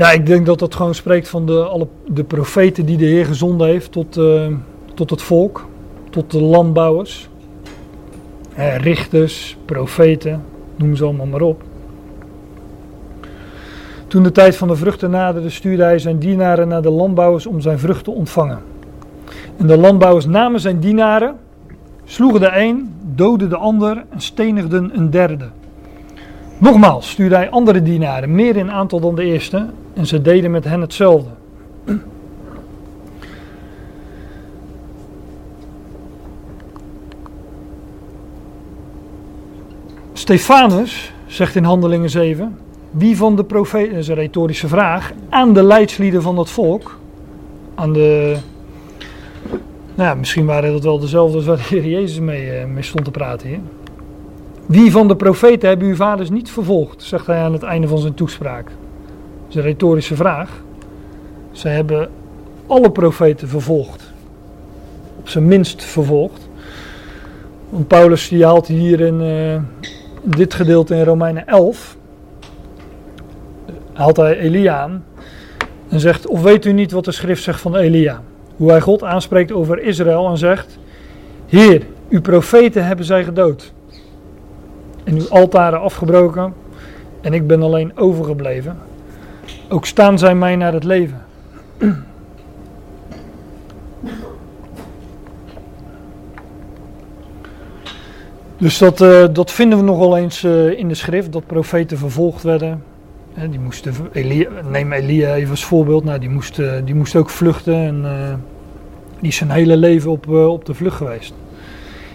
Ja, ik denk dat dat gewoon spreekt van de, alle, de profeten die de Heer gezonden heeft tot, uh, tot het volk, tot de landbouwers, eh, richters, profeten, noem ze allemaal maar op. Toen de tijd van de vruchten naderde, stuurde hij zijn dienaren naar de landbouwers om zijn vruchten te ontvangen. En de landbouwers namen zijn dienaren, sloegen de een, doodden de ander en stenigden een derde. Nogmaals stuurde hij andere dienaren, meer in aantal dan de eerste, en ze deden met hen hetzelfde. Stefanus zegt in Handelingen 7: Wie van de profeten, dat is een retorische vraag, aan de leidslieden van het volk, aan de. Nou ja, misschien waren dat wel dezelfde als waar de Heer Jezus mee, eh, mee stond te praten. Wie van de profeten hebben uw vaders niet vervolgd? Zegt hij aan het einde van zijn toespraak. Is een retorische vraag. Ze hebben alle profeten vervolgd. Op zijn minst vervolgd. Want Paulus die haalt hier in uh, dit gedeelte in Romeinen 11. Haalt hij Elia aan. En zegt, of weet u niet wat de schrift zegt van Elia? Hoe hij God aanspreekt over Israël en zegt... Heer, uw profeten hebben zij gedood en uw altaren afgebroken en ik ben alleen overgebleven. Ook staan zij mij naar het leven. Dus dat, uh, dat vinden we nogal eens uh, in de schrift, dat profeten vervolgd werden. Die moesten, Elia, neem Elia even als voorbeeld, nou, die, moest, uh, die moest ook vluchten en die is zijn hele leven op, op de vlucht geweest.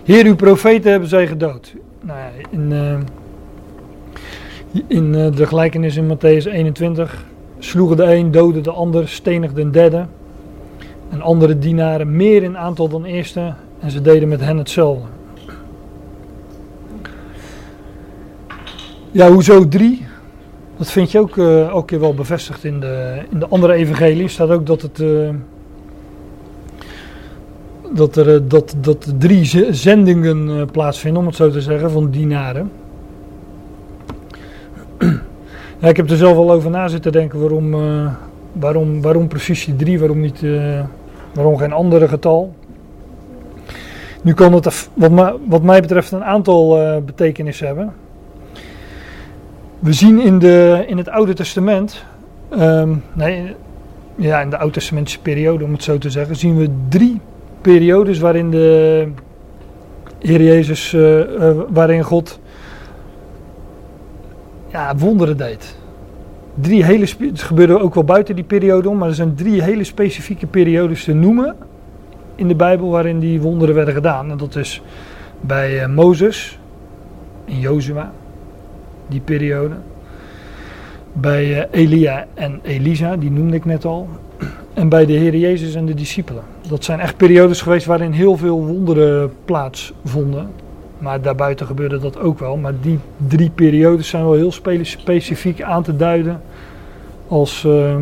Heer, uw profeten hebben zij gedood nou in, in de gelijkenis in Matthäus 21 sloegen de een, doden de ander, stenigden de derde. En andere dienaren meer in aantal dan eerste en ze deden met hen hetzelfde. Ja, hoezo drie? Dat vind je ook uh, keer wel bevestigd in de, in de andere evangelie. staat ook dat het dat er eh, dat, dat drie zendingen plaatsvinden, om het zo te zeggen, van dienaren. Ik heb er zelf al over na zitten denken waarom, uh, waarom, waarom precies die drie, waarom, niet, uh, waarom geen andere getal. Nu kan het wat, wat mij betreft een aantal betekenissen hebben. We zien in, de, in het Oude Testament, um, nee, ja, in de Oud-testamentische periode om het zo te zeggen, zien we drie periodes waarin de Heer Jezus, waarin God ja, wonderen deed. Drie hele, het gebeurde ook wel buiten die periode om, maar er zijn drie hele specifieke periodes te noemen in de Bijbel waarin die wonderen werden gedaan. En dat is bij uh, Mozes, in Jozua, die periode. Bij Elia en Elisa, die noemde ik net al. En bij de Heer Jezus en de discipelen dat zijn echt periodes geweest waarin heel veel wonderen plaatsvonden. Maar daarbuiten gebeurde dat ook wel. Maar die drie periodes zijn wel heel specifiek aan te duiden als, uh,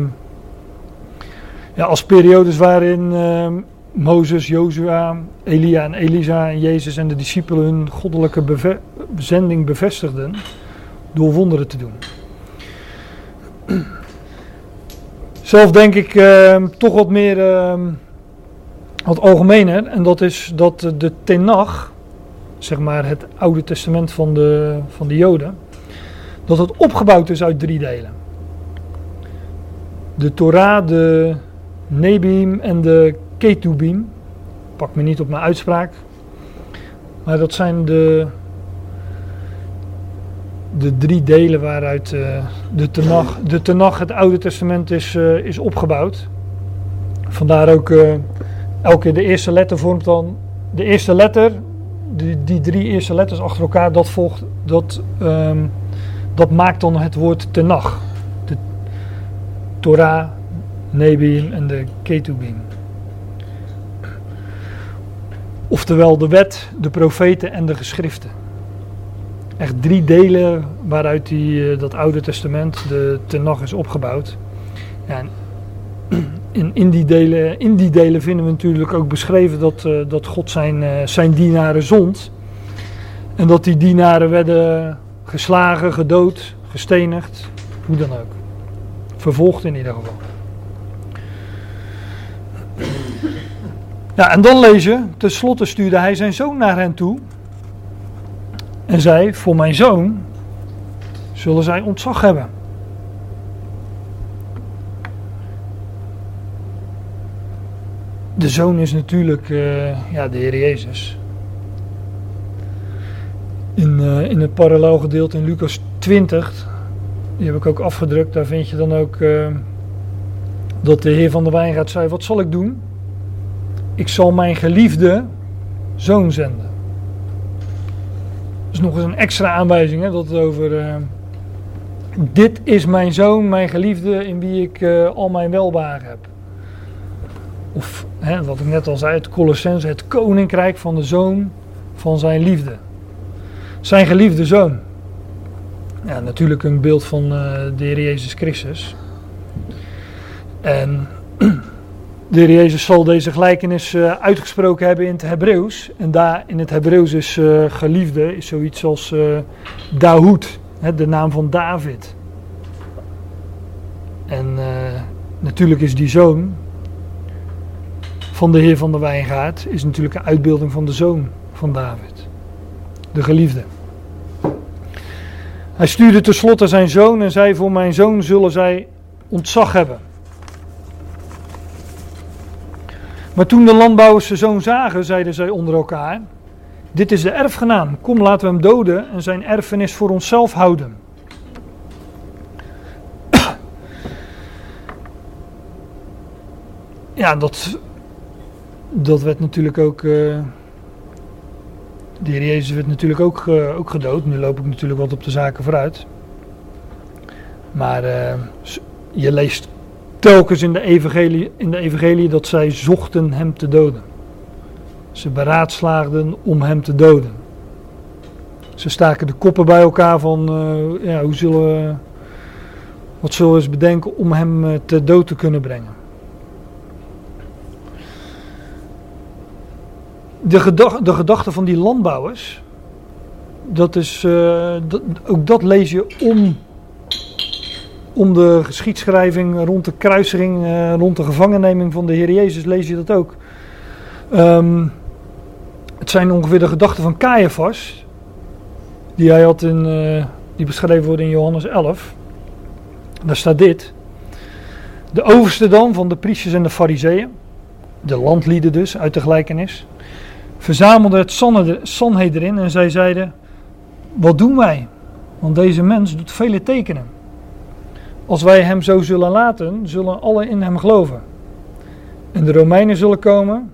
ja, als periodes waarin uh, Mozes, Jozua, Elia en Elisa en Jezus en de discipelen hun goddelijke beve zending bevestigden. door wonderen te doen. Zelf denk ik uh, toch wat meer wat algemener. En dat is dat de Tenach, zeg maar het Oude Testament van de, van de Joden, dat het opgebouwd is uit drie delen. De Torah, de Nebim en de Ketubim. Pak me niet op mijn uitspraak. Maar dat zijn de, de drie delen waaruit uh, de, tenach, de het Oude Testament, is, uh, is opgebouwd. Vandaar ook uh, elke de eerste letter vormt dan de eerste letter, die, die drie eerste letters achter elkaar, dat volgt, dat, um, dat maakt dan het woord Tenach. De Torah, Nebim en de Ketubim. Oftewel de wet, de profeten en de geschriften. Echt drie delen waaruit die, uh, dat Oude Testament, de Tenach, is opgebouwd. En in, die delen, in die delen vinden we natuurlijk ook beschreven dat, uh, dat God zijn, uh, zijn dienaren zond. En dat die dienaren werden geslagen, gedood, gestenigd, hoe dan ook. Vervolgd in ieder geval. Ja, en dan je, tenslotte stuurde hij zijn zoon naar hen toe. En zei, voor mijn zoon zullen zij ontzag hebben. De zoon is natuurlijk uh, ja, de Heer Jezus. In, uh, in het parallelgedeelte in Lucas 20, die heb ik ook afgedrukt, daar vind je dan ook uh, dat de Heer van de Wijngaard zei, wat zal ik doen? ik zal mijn geliefde zoon zenden. Dat is nog eens een extra aanwijzing, hè, dat het over. Dit is mijn zoon, mijn geliefde, in wie ik al mijn welwagen heb. Of hè, wat ik net al zei, het Colossense, het koninkrijk van de zoon van zijn liefde. Zijn geliefde zoon. Ja, natuurlijk een beeld van uh, de Heer Jezus Christus. En de heer Jezus zal deze gelijkenis uh, uitgesproken hebben in het Hebreeuws. En daar in het Hebreeuws is uh, geliefde is zoiets als uh, Dahoed, hè, de naam van David. En natuurlijk is die zoon van de Heer van de Wijngaard is natuurlijk een uitbeelding van de zoon van David. De geliefde. Hij stuurde tenslotte zijn zoon en zei: Voor mijn zoon zullen zij ontzag hebben. Maar toen de landbouwers zijn zoon zagen, zeiden zij onder elkaar: Dit is de erfgenaam, kom laten we hem doden en zijn erfenis voor onszelf houden. Ja, dat, dat werd natuurlijk ook. Uh, de heer Jezus werd natuurlijk ook, ook gedood. Nu loop ik natuurlijk wat op de zaken vooruit. Maar uh, je leest telkens in de, evangelie, in de evangelie dat zij zochten hem te doden. Ze beraadslaagden om hem te doden. Ze staken de koppen bij elkaar van, uh, ja, hoe zullen we, wat zullen we eens bedenken om hem te dood te kunnen brengen. De, gedag, de gedachte van die landbouwers, dat is, dat, ook dat lees je om om de geschiedschrijving rond de kruising, uh, rond de gevangenneming van de Heer Jezus, lees je dat ook. Um, het zijn ongeveer de gedachten van Caiaphas, die hij had in, uh, die beschreven worden in Johannes 11. Daar staat dit. De overste dan van de priesters en de fariseeën, de landlieden dus uit de gelijkenis, verzamelden het Sanhedrin en zij zeiden, wat doen wij? Want deze mens doet vele tekenen. Als wij hem zo zullen laten, zullen alle in hem geloven. En de Romeinen zullen komen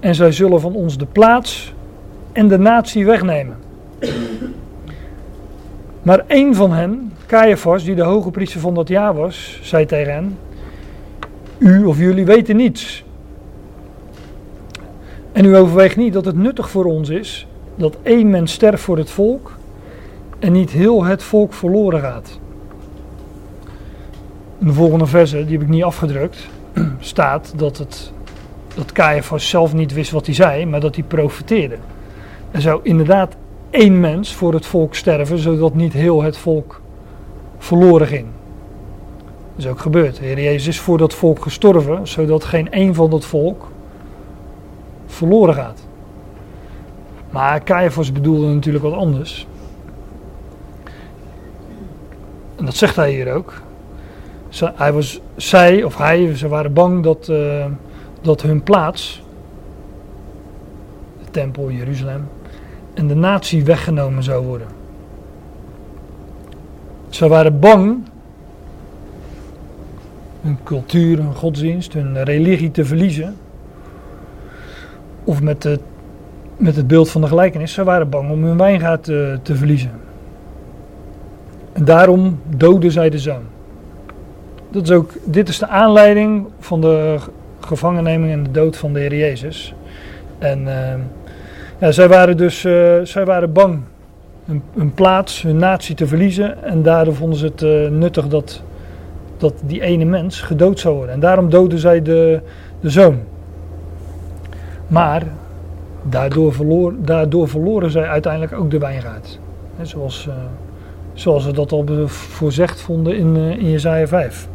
en zij zullen van ons de plaats en de natie wegnemen. Maar één van hen, Caiaphas, die de hoge priester van dat jaar was, zei tegen hen: U of jullie weten niets. En u overweegt niet dat het nuttig voor ons is dat één mens sterft voor het volk en niet heel het volk verloren gaat. In de volgende verse, die heb ik niet afgedrukt, staat dat, het, dat Caiaphas zelf niet wist wat hij zei, maar dat hij profeteerde. Er zou inderdaad één mens voor het volk sterven, zodat niet heel het volk verloren ging. Dat is ook gebeurd. De Heer Jezus is voor dat volk gestorven, zodat geen één van dat volk verloren gaat. Maar Caiaphas bedoelde natuurlijk wat anders. En dat zegt hij hier ook. Hij was, zij of hij, ze waren bang dat, uh, dat hun plaats, de tempel Jeruzalem, en de natie weggenomen zou worden. Ze waren bang hun cultuur, hun godsdienst, hun religie te verliezen. Of met het, met het beeld van de gelijkenis, ze waren bang om hun wijngaard te, te verliezen. En daarom doden zij de zoon. Dat is ook, dit is de aanleiding van de gevangenneming en de dood van de Heer Jezus. En uh, ja, zij waren dus uh, waren bang hun, hun, plaats, hun natie te verliezen. En daardoor vonden ze het nuttig dat, dat die ene mens gedood zou worden. En daarom doden zij de, de zoon. Maar daardoor, daardoor verloren zij uiteindelijk ook de wijngaard. zoals, zoals we dat al voorzegd vonden in, in Jezaja 5.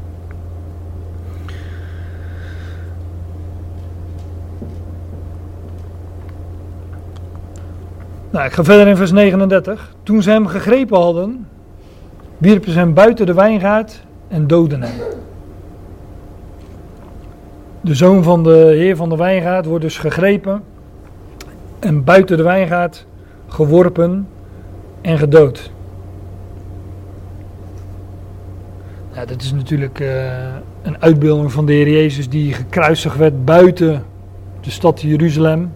Nou, ik ga verder in vers 39. Toen ze hem gegrepen hadden, wierpen ze hem buiten de wijngaard en doden hem. De zoon van de heer van de wijngaard wordt dus gegrepen en buiten de wijngaard geworpen en gedood. Nou, dat is natuurlijk uh, een uitbeelding van de Heer Jezus die gekruisigd werd buiten de stad Jeruzalem.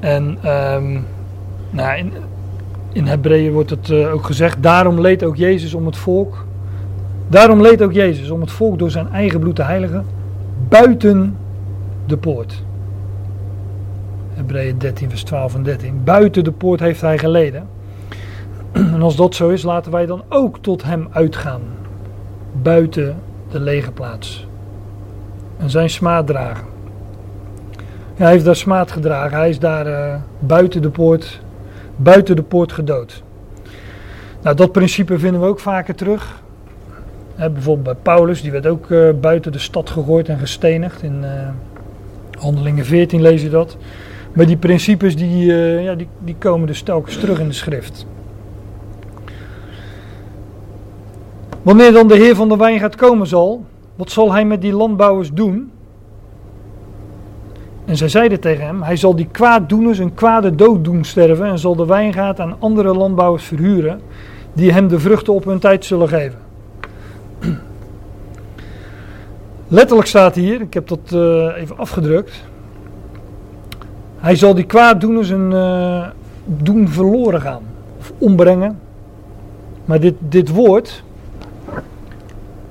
En um, nou, in, in Hebreeën wordt het uh, ook gezegd, daarom leed ook Jezus om het volk. Daarom leed ook Jezus om het volk door zijn eigen bloed te heiligen, buiten de poort. Hebreeën 13, vers 12 en 13. Buiten de poort heeft hij geleden. En als dat zo is, laten wij dan ook tot hem uitgaan. Buiten de lege plaats. En zijn smaad dragen. Hij heeft daar smaad gedragen. Hij is daar uh, buiten, de poort, buiten de poort gedood. Nou, dat principe vinden we ook vaker terug. Bijvoorbeeld bij Paulus, die werd ook uh, buiten de stad gegooid en gestenigd. In uh, Handelingen 14 lees je dat. Maar die principes die, ja, die, die komen dus telkens terug in de schrift. Wanneer dan de Heer van de wijn gaat komen zal, wat zal hij met die landbouwers doen? En zij zeiden tegen hem: Hij zal die kwaaddoeners een kwade dood doen sterven en zal de wijngaard aan andere landbouwers verhuren, die hem de vruchten op hun tijd zullen geven. Letterlijk staat hier, ik heb dat uh, even afgedrukt. Hij zal die kwaaddoeners een uh, doen verloren gaan, of ombrengen. Maar dit, dit woord,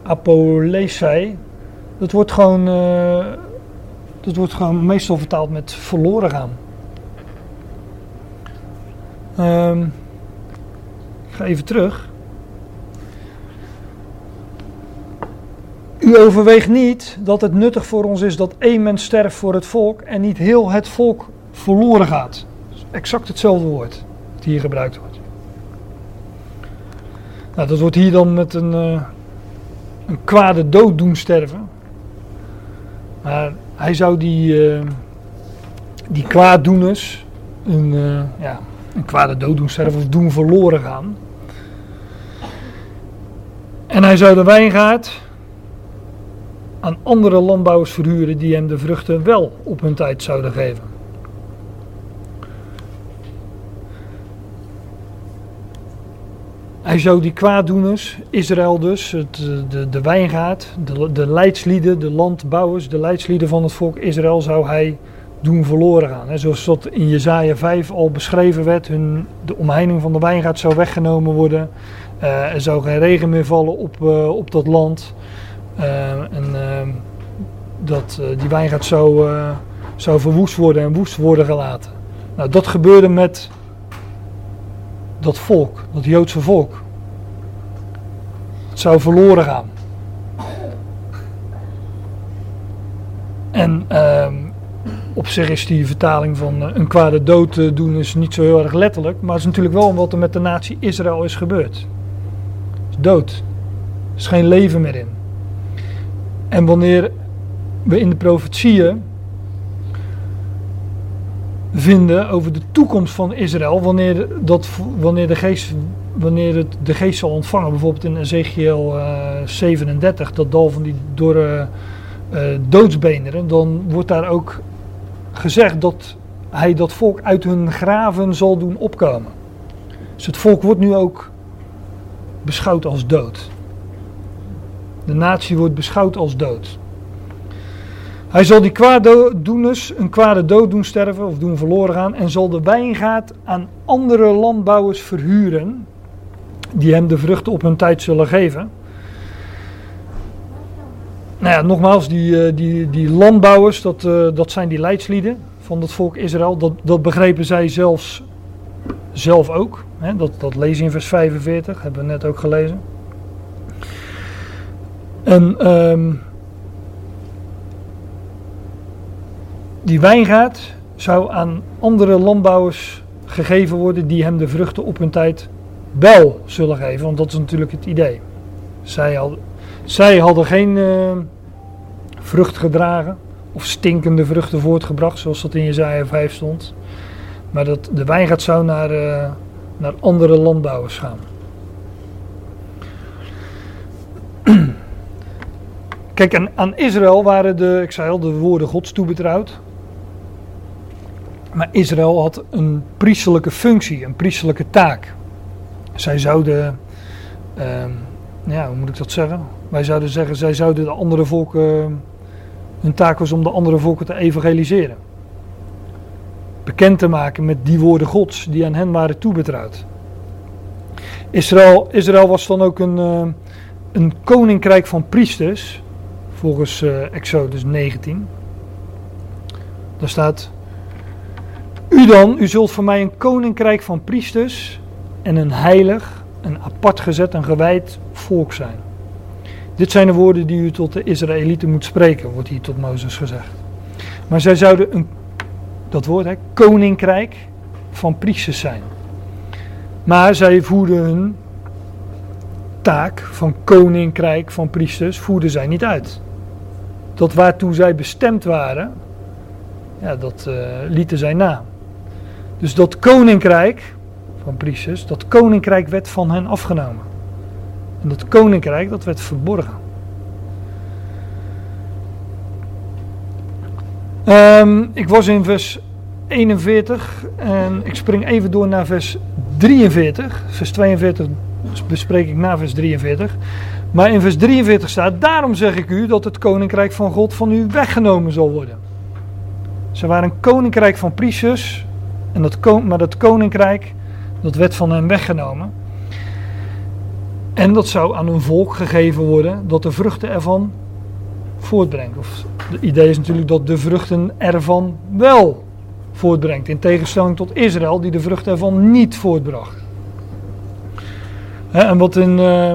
apolesei, dat wordt gewoon. Uh, dat wordt gewoon meestal vertaald met verloren gaan. Um, ik ga even terug. U overweegt niet dat het nuttig voor ons is dat één mens sterft voor het volk en niet heel het volk verloren gaat. exact hetzelfde woord dat hier gebruikt wordt. Nou, dat wordt hier dan met een, uh, een kwade dood doen sterven. Maar hij zou die, uh, die kwaaddoeners een, uh, ja, een kwade dood doen sterven of doen verloren gaan. En hij zou de wijngaard aan andere landbouwers verhuren die hem de vruchten wel op hun tijd zouden geven. Hij zou die kwaaddoeners, Israël dus, het, de, de wijngaard, de, de leidslieden, de landbouwers, de leidslieden van het volk Israël zou hij doen verloren gaan. Zoals dat in Jezaja 5 al beschreven werd, hun, de omheining van de wijngaard zou weggenomen worden. Uh, er zou geen regen meer vallen op, uh, op dat land. Uh, en dat die wijngaard zou, zou verwoest worden en woest worden gelaten. Nou, dat gebeurde met dat volk, dat Joodse volk. Het zou verloren gaan. En uh, op zich is die vertaling van een kwade dood doen is niet zo heel erg letterlijk. Maar het is natuurlijk wel wat er met de natie Israël is gebeurd. Het is dood. Er is geen leven meer in. En wanneer we in de profetieën vinden over de toekomst van Israël, wanneer, dat, wanneer, de, geest, wanneer het de geest zal ontvangen, bijvoorbeeld in Ezekiel uh, 37, dat dal van die door uh, doodsbeenderen, dan wordt daar ook gezegd dat hij dat volk uit hun graven zal doen opkomen. Dus het volk wordt nu ook beschouwd als dood. De natie wordt beschouwd als dood. Hij zal die kwaadoeners een kwade dood doen sterven of doen verloren gaan en zal de wijngaard aan andere landbouwers verhuren die hem de vruchten op hun tijd zullen geven. Nou ja, nogmaals, die, eh, die, die landbouwers, dat, uh, dat zijn die leidslieden van het volk Israël. Dat, dat begrepen zij zelfs zelf ook. Dat, dat lezen in vers 45, hebben we net ook gelezen. En um, die wijngaard zou aan andere landbouwers gegeven worden die hem de vruchten op hun tijd wel zullen geven. Want dat is natuurlijk het idee. Zij hadden, zij hadden geen uh, vrucht gedragen of stinkende vruchten voortgebracht, zoals dat in Jezaja 5 stond. Maar dat de wijngaard zou naar, uh, naar andere landbouwers gaan. Kijk, aan, Israël waren de, ik zei al, de woorden Gods toebetrouwd. Maar Israël had een priesterlijke functie, een priesterlijke taak. Zij zouden, uh, ja, hoe moet ik dat zeggen? Wij zouden zeggen, zij zouden de andere volken, hun taak was om de andere volken te evangeliseren. Bekend te maken met die woorden Gods die aan hen waren toebetrouwd. Israël, Israël was dan ook een, uh, een koninkrijk van priesters, volgens uh, Exodus 19. Daar staat u dan, u zult voor mij een koninkrijk van priesters en een heilig, een apart gezet en gewijd volk zijn. Dit zijn de woorden die u tot de Israëlieten moet spreken, wordt hier tot Mozes gezegd. Maar zij zouden een, dat woord, hè, koninkrijk van priesters zijn. Maar zij voerden hun taak van koninkrijk van priesters, voerden zij niet uit. Dat waartoe zij bestemd waren, ja, dat uh, lieten zij na. Dus dat koninkrijk van priesters, dat koninkrijk werd van hen afgenomen. En dat koninkrijk, dat werd verborgen. Um, ik was in vers 41 en ik spring even door naar vers 43. Vers 42 bespreek ik na vers 43. Maar in vers 43 staat: Daarom zeg ik u dat het koninkrijk van God van u weggenomen zal worden. Ze waren een koninkrijk van priesters en dat, maar dat koninkrijk, dat werd van hen weggenomen. En dat zou aan een volk gegeven worden dat de vruchten ervan voortbrengt. Of het idee is natuurlijk dat de vruchten ervan wel voortbrengt. In tegenstelling tot Israël, die de vruchten ervan niet voortbracht. En wat, in, uh,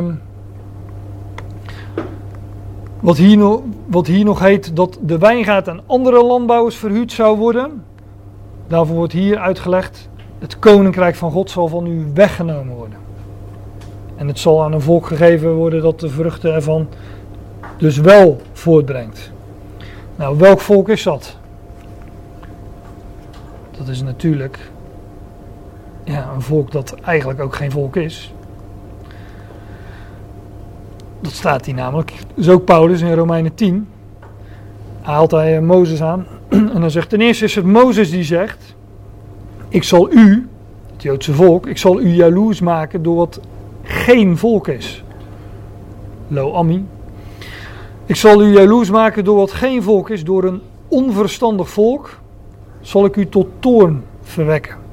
wat, hier nog, wat hier nog heet dat de wijngaard aan andere landbouwers verhuurd zou worden. Daarvoor wordt hier uitgelegd: het koninkrijk van God zal van u weggenomen worden. En het zal aan een volk gegeven worden dat de vruchten ervan dus wel voortbrengt. Nou, welk volk is dat? Dat is natuurlijk ja, een volk dat eigenlijk ook geen volk is. Dat staat hier namelijk. Dus ook Paulus in Romeinen 10. Haalt hij Mozes aan. En dan zegt ten eerste is het Mozes die zegt: Ik zal u, het Joodse volk, ik zal u jaloers maken door wat geen volk is. Lo Ami. Ik zal u jaloers maken door wat geen volk is, door een onverstandig volk zal ik u tot toorn verwekken.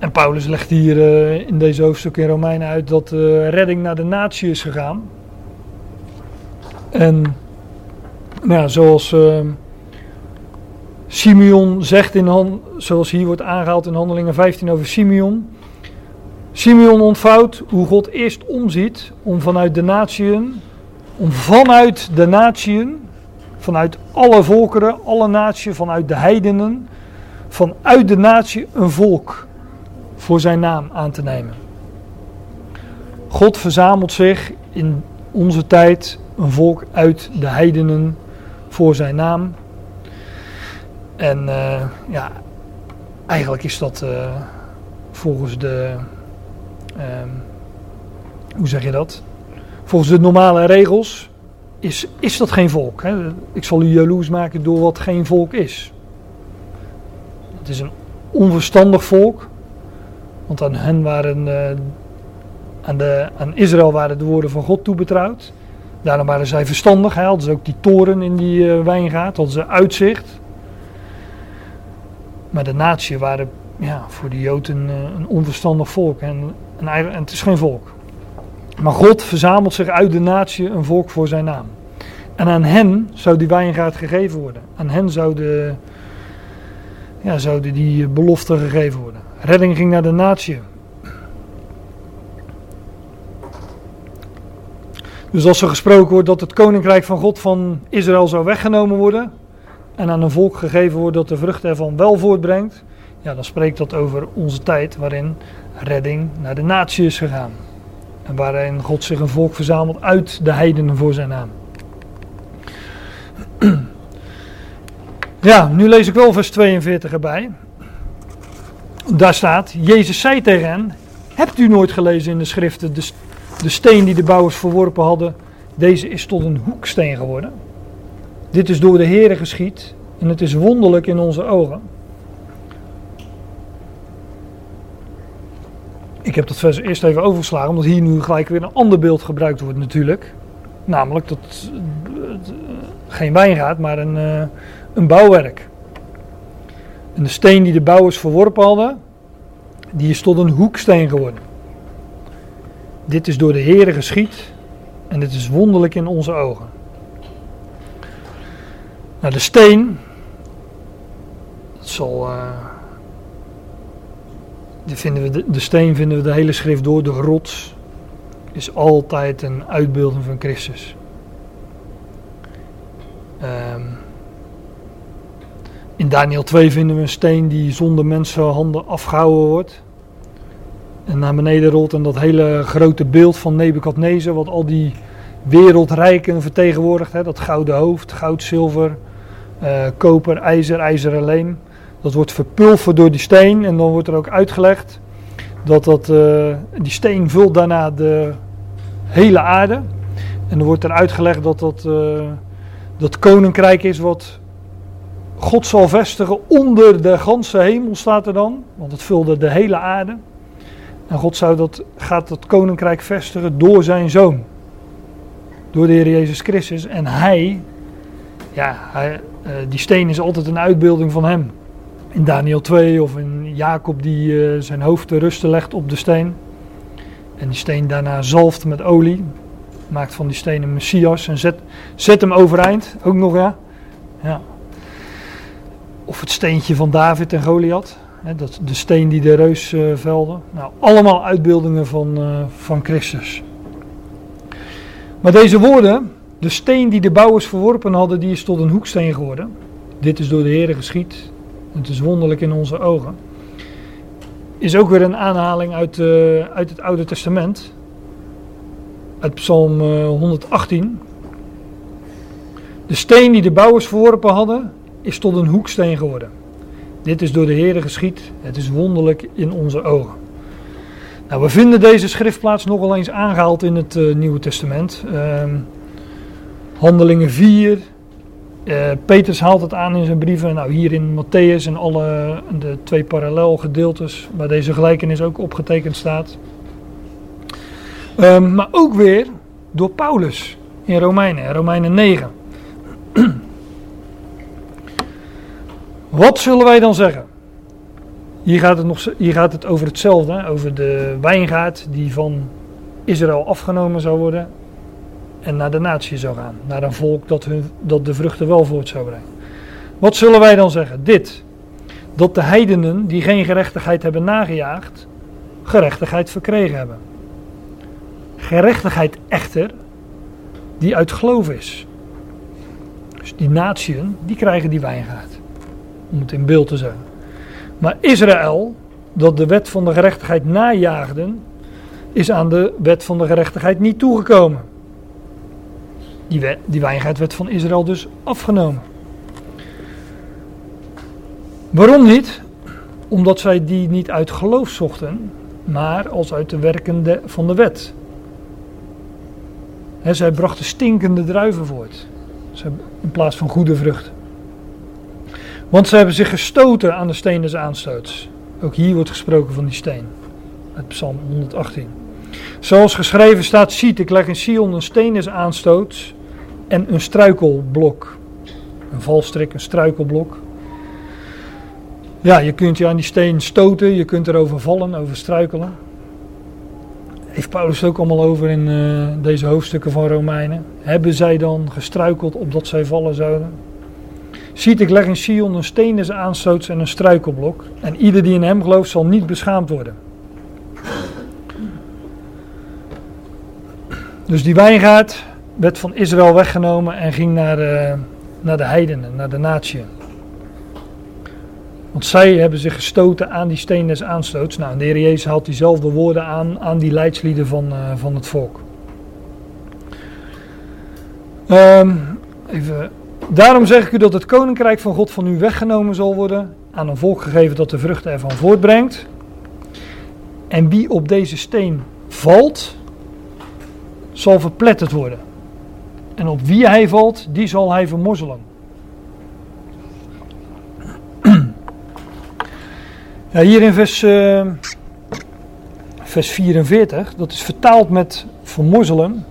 En Paulus legt hier uh, in deze hoofdstuk in Romeinen uit dat de uh, redding naar de natie is gegaan. En nou ja, zoals uh, Simeon zegt, in zoals hier wordt aangehaald in Handelingen 15 over Simeon. Simeon ontvouwt hoe God eerst omziet om vanuit de natieën, om vanuit de natieën vanuit alle volkeren, alle naties, vanuit de heidenen, vanuit de natie een volk voor zijn naam aan te nemen. God verzamelt zich in onze tijd een volk uit de heidenen voor zijn naam. En uh, ja, eigenlijk is dat uh, volgens de. Um, hoe zeg je dat? Volgens de normale regels is, is dat geen volk. Hè? Ik zal u jaloers maken door wat geen volk is. Het is een onverstandig volk. Want aan hen waren. Uh, aan, de, aan Israël waren de woorden van God toebetrouwd. Daarom waren zij verstandig. Hè? Hadden ze ook die toren in die uh, wijngaard. Hadden ze uitzicht. Maar de natie waren ja, voor de Joden uh, een onverstandig volk. En, en, en het is geen volk. Maar God verzamelt zich uit de natie een volk voor zijn naam. En aan hen zou die wijngaard gegeven worden. Aan hen zouden, ja, zouden die beloften gegeven worden. Redding ging naar de natie. Dus als er gesproken wordt dat het koninkrijk van God van Israël zou weggenomen worden en aan een volk gegeven wordt dat de vrucht ervan wel voortbrengt, ja, dan spreekt dat over onze tijd waarin redding naar de natie is gegaan. En waarin God zich een volk verzamelt uit de heidenen voor zijn naam. Ja, nu lees ik wel vers 42 erbij. Daar staat, Jezus zei tegen hen, hebt u nooit gelezen in de schriften, de, de steen die de bouwers verworpen hadden, deze is tot een hoeksteen geworden. Dit is door de Heere geschied en het is wonderlijk in onze ogen. Ik heb dat vers eerst even overgeslagen, omdat hier nu gelijk weer een ander beeld gebruikt wordt natuurlijk. Namelijk dat geen wijngaard, maar een, uh, een bouwwerk. En de steen die de bouwers verworpen hadden, die is tot een hoeksteen geworden. Dit is door de Heere geschied en dit is wonderlijk in onze ogen. Nou, de steen, dat zal, die vinden we de, de steen vinden we de hele schrift door. De rots is altijd een uitbeelding van Christus. Um, in Daniel 2 vinden we een steen die zonder mensenhanden afgehouden wordt. En naar beneden rolt en dat hele grote beeld van Nebukadnezar, wat al die wereldrijken vertegenwoordigt. Hè, dat gouden hoofd, goud, zilver, uh, koper, ijzer, ijzeren leem. Dat wordt verpulverd door die steen en dan wordt er ook uitgelegd dat, dat uh, die steen vult daarna de hele aarde. En dan wordt er uitgelegd dat dat, uh, dat koninkrijk is wat God zal vestigen onder de ganse hemel, staat er dan. Want het vulde de hele aarde. En God zou dat, gaat dat koninkrijk vestigen door zijn zoon. Door de Heer Jezus Christus. En hij, ja, hij, uh, die steen is altijd een uitbeelding van hem. In Daniel 2 of in Jacob die uh, zijn hoofd te rusten legt op de steen. En die steen daarna zalft met olie. Maakt van die steen een Messias en zet, zet hem overeind. Ook nog ja. Ja. Of het steentje van David en Goliath. Hè, dat, de steen die de reus uh, velde. Nou, allemaal uitbeeldingen van, uh, van Christus. Maar deze woorden, de steen die de bouwers verworpen hadden, die is tot een hoeksteen geworden. Dit is door de Heer geschied. Het is wonderlijk in onze ogen. Is ook weer een aanhaling uit, uh, uit het Oude Testament. Uit Psalm 118. De steen die de bouwers verworpen hadden, is tot een hoeksteen geworden. Dit is door de Heer geschied. Het is wonderlijk in onze ogen. Nou, we vinden deze schriftplaats nogal eens aangehaald in het uh, Nieuwe Testament. Uh, Handelingen 4. Uh, Petrus haalt het aan in zijn brieven. Nou, hier in Matthäus en alle de twee parallelgedeeltes waar deze gelijkenis ook opgetekend staat. Um, maar ook weer door Paulus in Romeinen, Romeinen 9. Wat zullen wij dan zeggen? Hier gaat het, nog, hier gaat het over hetzelfde, over de wijngaard die van Israël afgenomen zou worden en naar de natie zou gaan, naar een volk dat, hun, dat de vruchten wel voort zou brengen. Wat zullen wij dan zeggen? Dit, dat de heidenen die geen gerechtigheid hebben nagejaagd, gerechtigheid verkregen hebben. Gerechtigheid echter, die uit geloof is. Dus die natieën, die krijgen die wijngaard. Om het in beeld te zeggen. Maar Israël, dat de wet van de gerechtigheid najaagden, is aan de wet van de gerechtigheid niet toegekomen. Die, wet, die wijngaard werd van Israël dus afgenomen. Waarom niet? Omdat zij die niet uit geloof zochten, maar als uit de werken de, van de wet. He, zij brachten stinkende druiven voort, in plaats van goede vruchten. Want ze hebben zich gestoten aan de steen des aanstoots. Ook hier wordt gesproken van die steen. Uit Psalm 118. Zoals geschreven staat, ziet, ik leg in Sion een steen des aanstoots en een struikelblok. Een valstrik, een struikelblok. Ja, je kunt je aan die steen stoten, je kunt erover vallen, over struikelen. Heeft Paulus ook allemaal over in uh, deze hoofdstukken van Romeinen. Hebben zij dan gestruikeld opdat zij vallen zouden? Ziet, ik leg in Sion een steen des aanstoots en een struikelblok. En ieder die in hem gelooft zal niet beschaamd worden. Dus die wijngaard werd van Israël weggenomen en ging naar de, naar de heidenen, naar de natie. Want zij hebben zich gestoten aan die steen des aanstoots. Nou, de Heer Jezus haalt diezelfde woorden aan aan die leidslieden van, uh, van het volk. Um, even. Daarom zeg ik u dat het koninkrijk van God van u weggenomen zal worden, aan een volk gegeven dat de vruchten ervan voortbrengt. En wie op deze steen valt, zal verpletterd worden. En op wie hij valt, die zal hij vermorzelen. Ja, hier in vers, uh, vers 44, dat is vertaald met vermorzelen.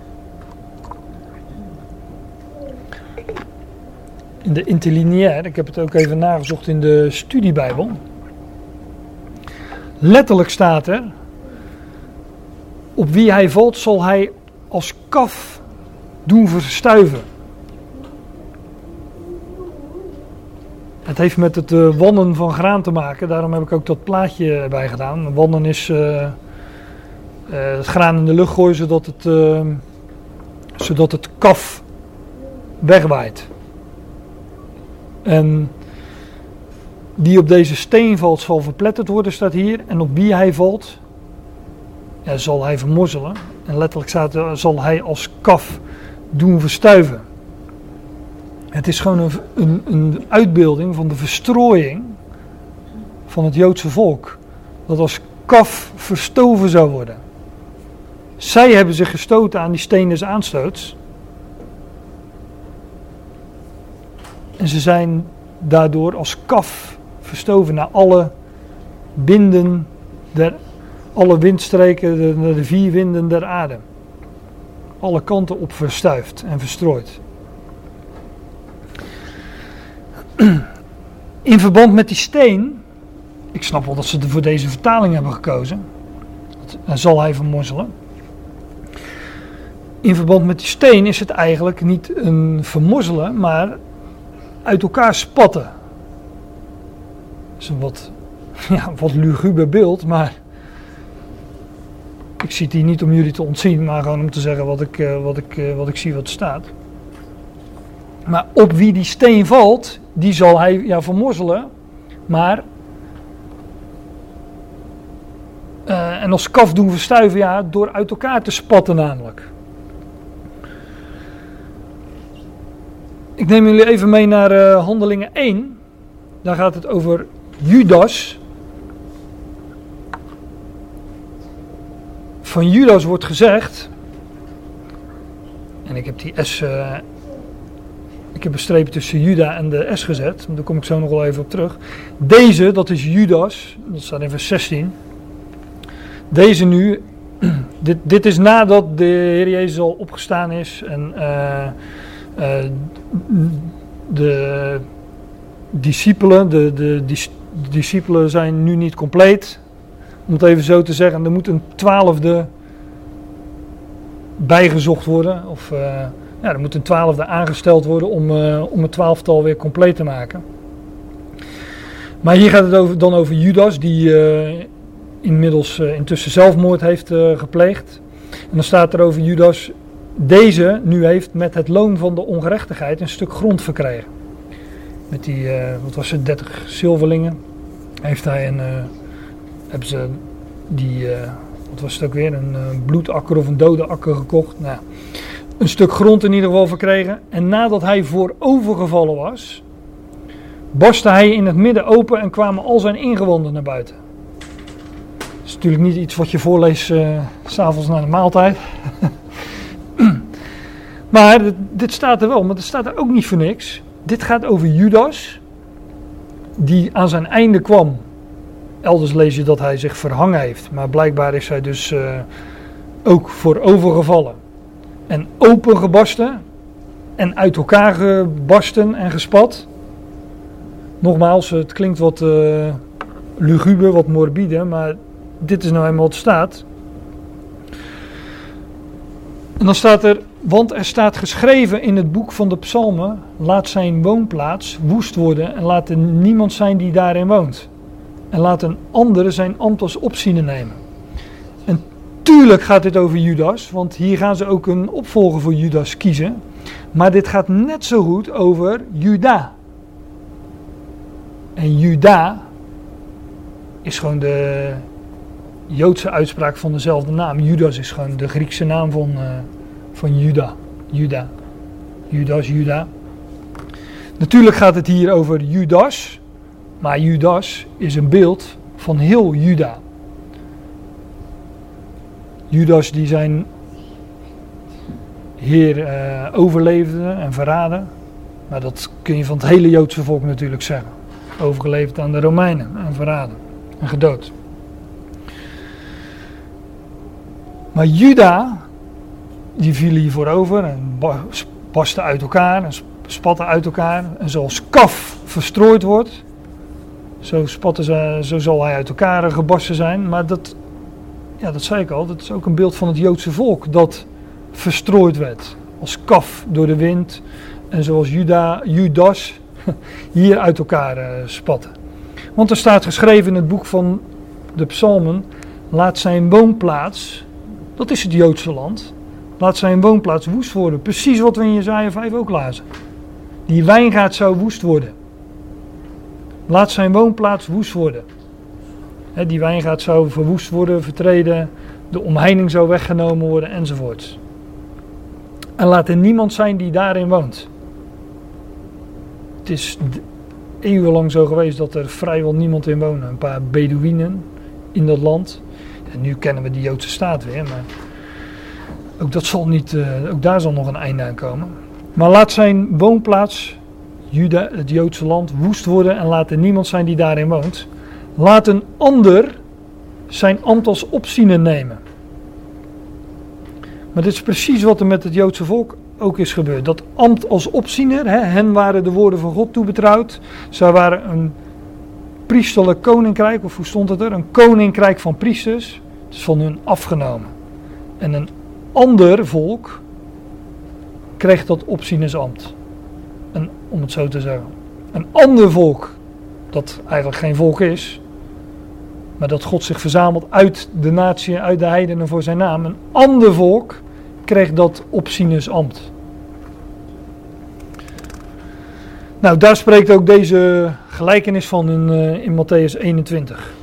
In de interlineair, ik heb het ook even nagezocht in de studiebijbel. Letterlijk staat er, op wie hij valt zal hij als kaf doen verstuiven. Het heeft met het uh, wannen van graan te maken. Daarom heb ik ook dat plaatje bij gedaan. Wannen is uh, uh, het graan in de lucht gooien zodat het, zodat het kaf wegwaait. En die op deze steen valt zal verpletterd worden, staat hier. En op wie hij valt, ja, zal hij vermorzelen. En letterlijk staat er, zal hij als kaf doen verstuiven. Het is gewoon een, een, een uitbeelding van de verstrooiing van het Joodse volk. Dat als kaf verstoven zou worden. Zij hebben zich gestoten aan die steen des aanstoots. En ze zijn daardoor als kaf verstoven naar alle winden der, alle windstreken, de, de vier winden der aarde. Alle kanten op verstuift en verstrooid. In verband met die steen, ik snap wel dat ze voor deze vertaling hebben gekozen, en zal hij vermorzelen. In verband met die steen is het eigenlijk niet een vermorzelen, maar uit elkaar spatten. Dat is een wat, ja, wat luguber beeld, maar ik zie het hier niet om jullie te ontzien, maar gewoon om te zeggen wat ik, eh, wat ik, eh, wat ik zie wat staat. Maar op wie die steen valt, die zal hij ja, vermorzelen. Maar. Uh, en als kaf doen verstuiven, ja, door uit elkaar te spatten namelijk. Ik neem jullie even mee naar uh, Handelingen 1. Daar gaat het over Judas. Van Judas wordt gezegd. En ik heb die S uh, ik heb een streep tussen Juda en de S gezet. Daar kom ik zo nog wel even op terug. Deze, dat is Judas. Dat staat in vers 16. Deze nu. Dit, dit is nadat de Heer Jezus al opgestaan is. En uh, de discipelen, de, de, discipelen zijn nu niet compleet. Om het even zo te zeggen. Er moet een twaalfde bijgezocht worden. Of... Uh, ja, er moet een twaalfde aangesteld worden om, uh, om het twaalftal weer compleet te maken. Maar hier gaat het dan over Judas, die inmiddels uh, intussen zelfmoord heeft gepleegd. En dan staat er over Judas, deze nu heeft met het loon van de ongerechtigheid een stuk grond verkregen. Met die, eh, wat was het, 30 zilverlingen heeft hij een, eh, hebben ze die, eh, wat was het ook weer, een bloedakker of een dode akker gekocht. Nou, een stuk grond in ieder geval verkregen. En nadat hij voorovergevallen was, barstte hij in het midden open en kwamen al zijn ingewanden naar buiten. Dat is natuurlijk niet iets wat je voorleest s s'avonds na de maaltijd. maar dit, dit staat er wel, maar het staat er ook niet voor niks. Dit gaat over Judas, die aan zijn einde kwam. Elders lees je dat hij zich verhangen heeft, maar blijkbaar is hij dus eh, ook voorovergevallen. En opengebarsten en uit elkaar gebarsten en gespat. Nogmaals, het klinkt wat uh, luguber, wat morbide, maar dit is nou eenmaal wat staat. En dan staat er, want er staat geschreven in het boek van de psalmen, laat zijn woonplaats woest worden en laat er niemand zijn die daarin woont. En laat een ander zijn ambt als nemen. En tuurlijk gaat dit over Judas, want hier gaan ze ook een opvolger voor Judas kiezen. Maar dit gaat net zo goed over Juda. En Juda is gewoon de Joodse uitspraak van dezelfde naam. Judas is gewoon de Griekse naam van, uh, van Juda. Juda. Judas, Juda. Natuurlijk gaat het hier over Judas. Maar Judas is een beeld van heel Juda. Judas die zijn heer uh, overleefde en verraden. Maar dat kun je van het hele Joodse volk natuurlijk zeggen. Overgeleverd aan de Romeinen en verraden en gedood. Maar Juda, die viel hier voorover en barstte uit elkaar en spatte uit elkaar. En zoals kaf verstrooid wordt, zo, spatten ze, zo zal hij uit elkaar gebarsten zijn. Maar dat, ja, dat zei ik al, dat is ook een beeld van het Joodse volk dat verstrooid werd. Als kaf door de wind. En zoals Juda, Judas hier uit elkaar uh, spatten. Want er staat geschreven in het boek van de psalmen. Laat zijn woonplaats, dat is het Joodse land. Laat zijn woonplaats woest worden. Precies wat we in Jezaja 5 ook lazen. Die wijngaard zou woest worden. Laat zijn woonplaats woest worden. Die wijngaard zou verwoest worden, vertreden. De omheining zou weggenomen worden enzovoort. En laat er niemand zijn die daarin woont. Het is eeuwenlang zo geweest dat er vrijwel niemand in woonde. Een paar Bedouinen in dat land. En nu kennen we die Joodse staat weer, maar ook, dat zal niet, uh, ook daar zal nog een einde aan komen. Maar laat zijn woonplaats, Juda, het Joodse land, woest worden en laat er niemand zijn die daarin woont. Laat een ander zijn ambt als opziener nemen. Maar dit is precies wat er met het Joodse volk ook is gebeurd. Dat ambt als opziener, hè, hen waren de woorden van God toebetrouwd. Zij waren een priesterlijk koninkrijk, of hoe stond het er? Een koninkrijk van priesters. Het is van hun afgenomen. En een ander volk kreeg dat opzienersambt. En, om het zo te zeggen. Een ander volk, dat eigenlijk geen volk is, maar dat God zich verzamelt uit de natie, uit de heidenen voor zijn naam. Een ander volk kreeg dat opzienersambt. Nou, daar spreekt ook deze gelijkenis van in, uh, in Matthäus 21.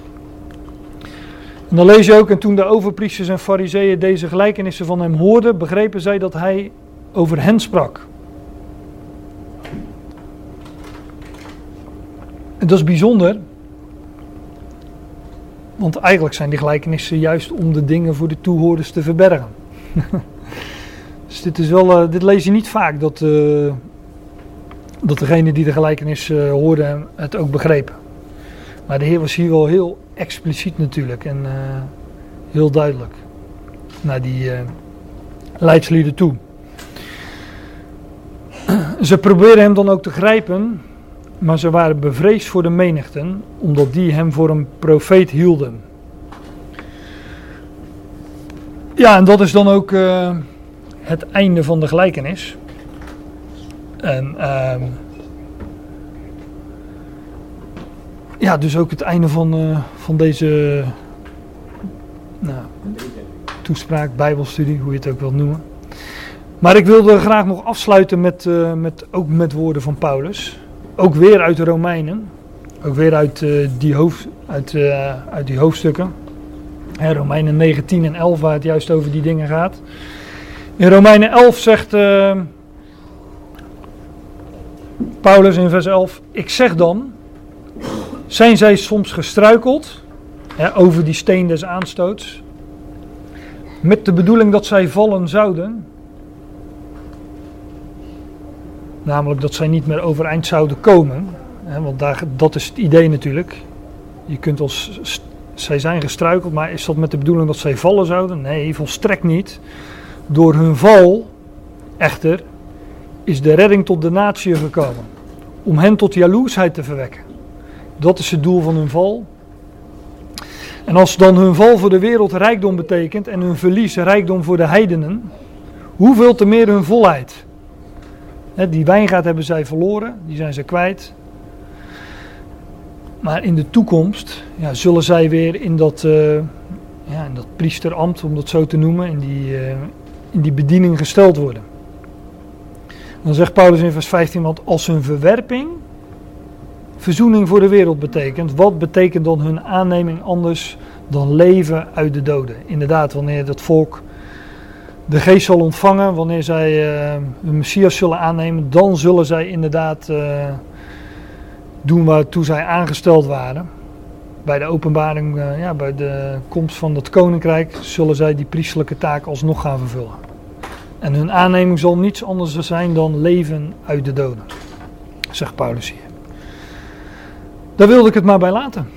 En dan lees je ook, en toen de overpriesters en fariseeën deze gelijkenissen van hem hoorden, begrepen zij dat hij over hen sprak. En dat is bijzonder, want eigenlijk zijn die gelijkenissen juist om de dingen voor de toehoorders te verbergen. dus dit, is wel, uh, dit lees je niet vaak, dat, uh, dat degene die de gelijkenis uh, hoorde het ook begrepen. Maar de Heer was hier wel heel expliciet natuurlijk en uh, heel duidelijk naar die uh, leidslieden toe. Ze probeerden hem dan ook te grijpen, maar ze waren bevreesd voor de menigten, omdat die hem voor een profeet hielden. Ja, en dat is dan ook uh, het einde van de gelijkenis. En uh, ja, dus ook het einde van, uh, van deze nou, toespraak, bijbelstudie, hoe je het ook wilt noemen. Maar ik wilde graag nog afsluiten met, uh, met, ook met woorden van Paulus. Ook weer uit de Romeinen. Ook weer uit, uh, die, hoofd, uit, uit die hoofdstukken. Romeinen 19 en 11, waar het juist over die dingen gaat. In Romeinen 11 zegt Paulus in vers 11: Ik zeg dan, zijn zij soms gestruikeld hè, over die steen des aanstoots, met de bedoeling dat zij vallen zouden? Namelijk dat zij niet meer overeind zouden komen. Hè, want daar, dat is het idee natuurlijk. Je kunt als. Zij zijn gestruikeld, maar is dat met de bedoeling dat zij vallen zouden? Nee, volstrekt niet. Door hun val, echter, is de redding tot de natie gekomen. Om hen tot jaloersheid te verwekken. Dat is het doel van hun val. En als dan hun val voor de wereld rijkdom betekent en hun verlies rijkdom voor de heidenen, hoeveel te meer hun volheid? die wijngaard hebben zij verloren, die zijn ze kwijt. Maar in de toekomst ja, zullen zij weer in dat, uh, ja, in dat priesterambt, om dat zo te noemen, in die, uh, in die bediening gesteld worden. Dan zegt Paulus in vers 15, want als hun verwerping verzoening voor de wereld betekent, wat betekent dan hun aanneming anders dan leven uit de doden? Inderdaad, wanneer dat volk de geest zal ontvangen, wanneer zij uh, Messias zullen aannemen, dan zullen zij inderdaad uh, doen waartoe zij aangesteld waren. Bij de openbaring, uh, ja, bij de komst van het koninkrijk, zullen zij die priestelijke taak alsnog gaan vervullen. En hun aanneming zal niets anders zijn dan leven uit de doden, zegt Paulus hier. Daar wilde ik het maar bij laten.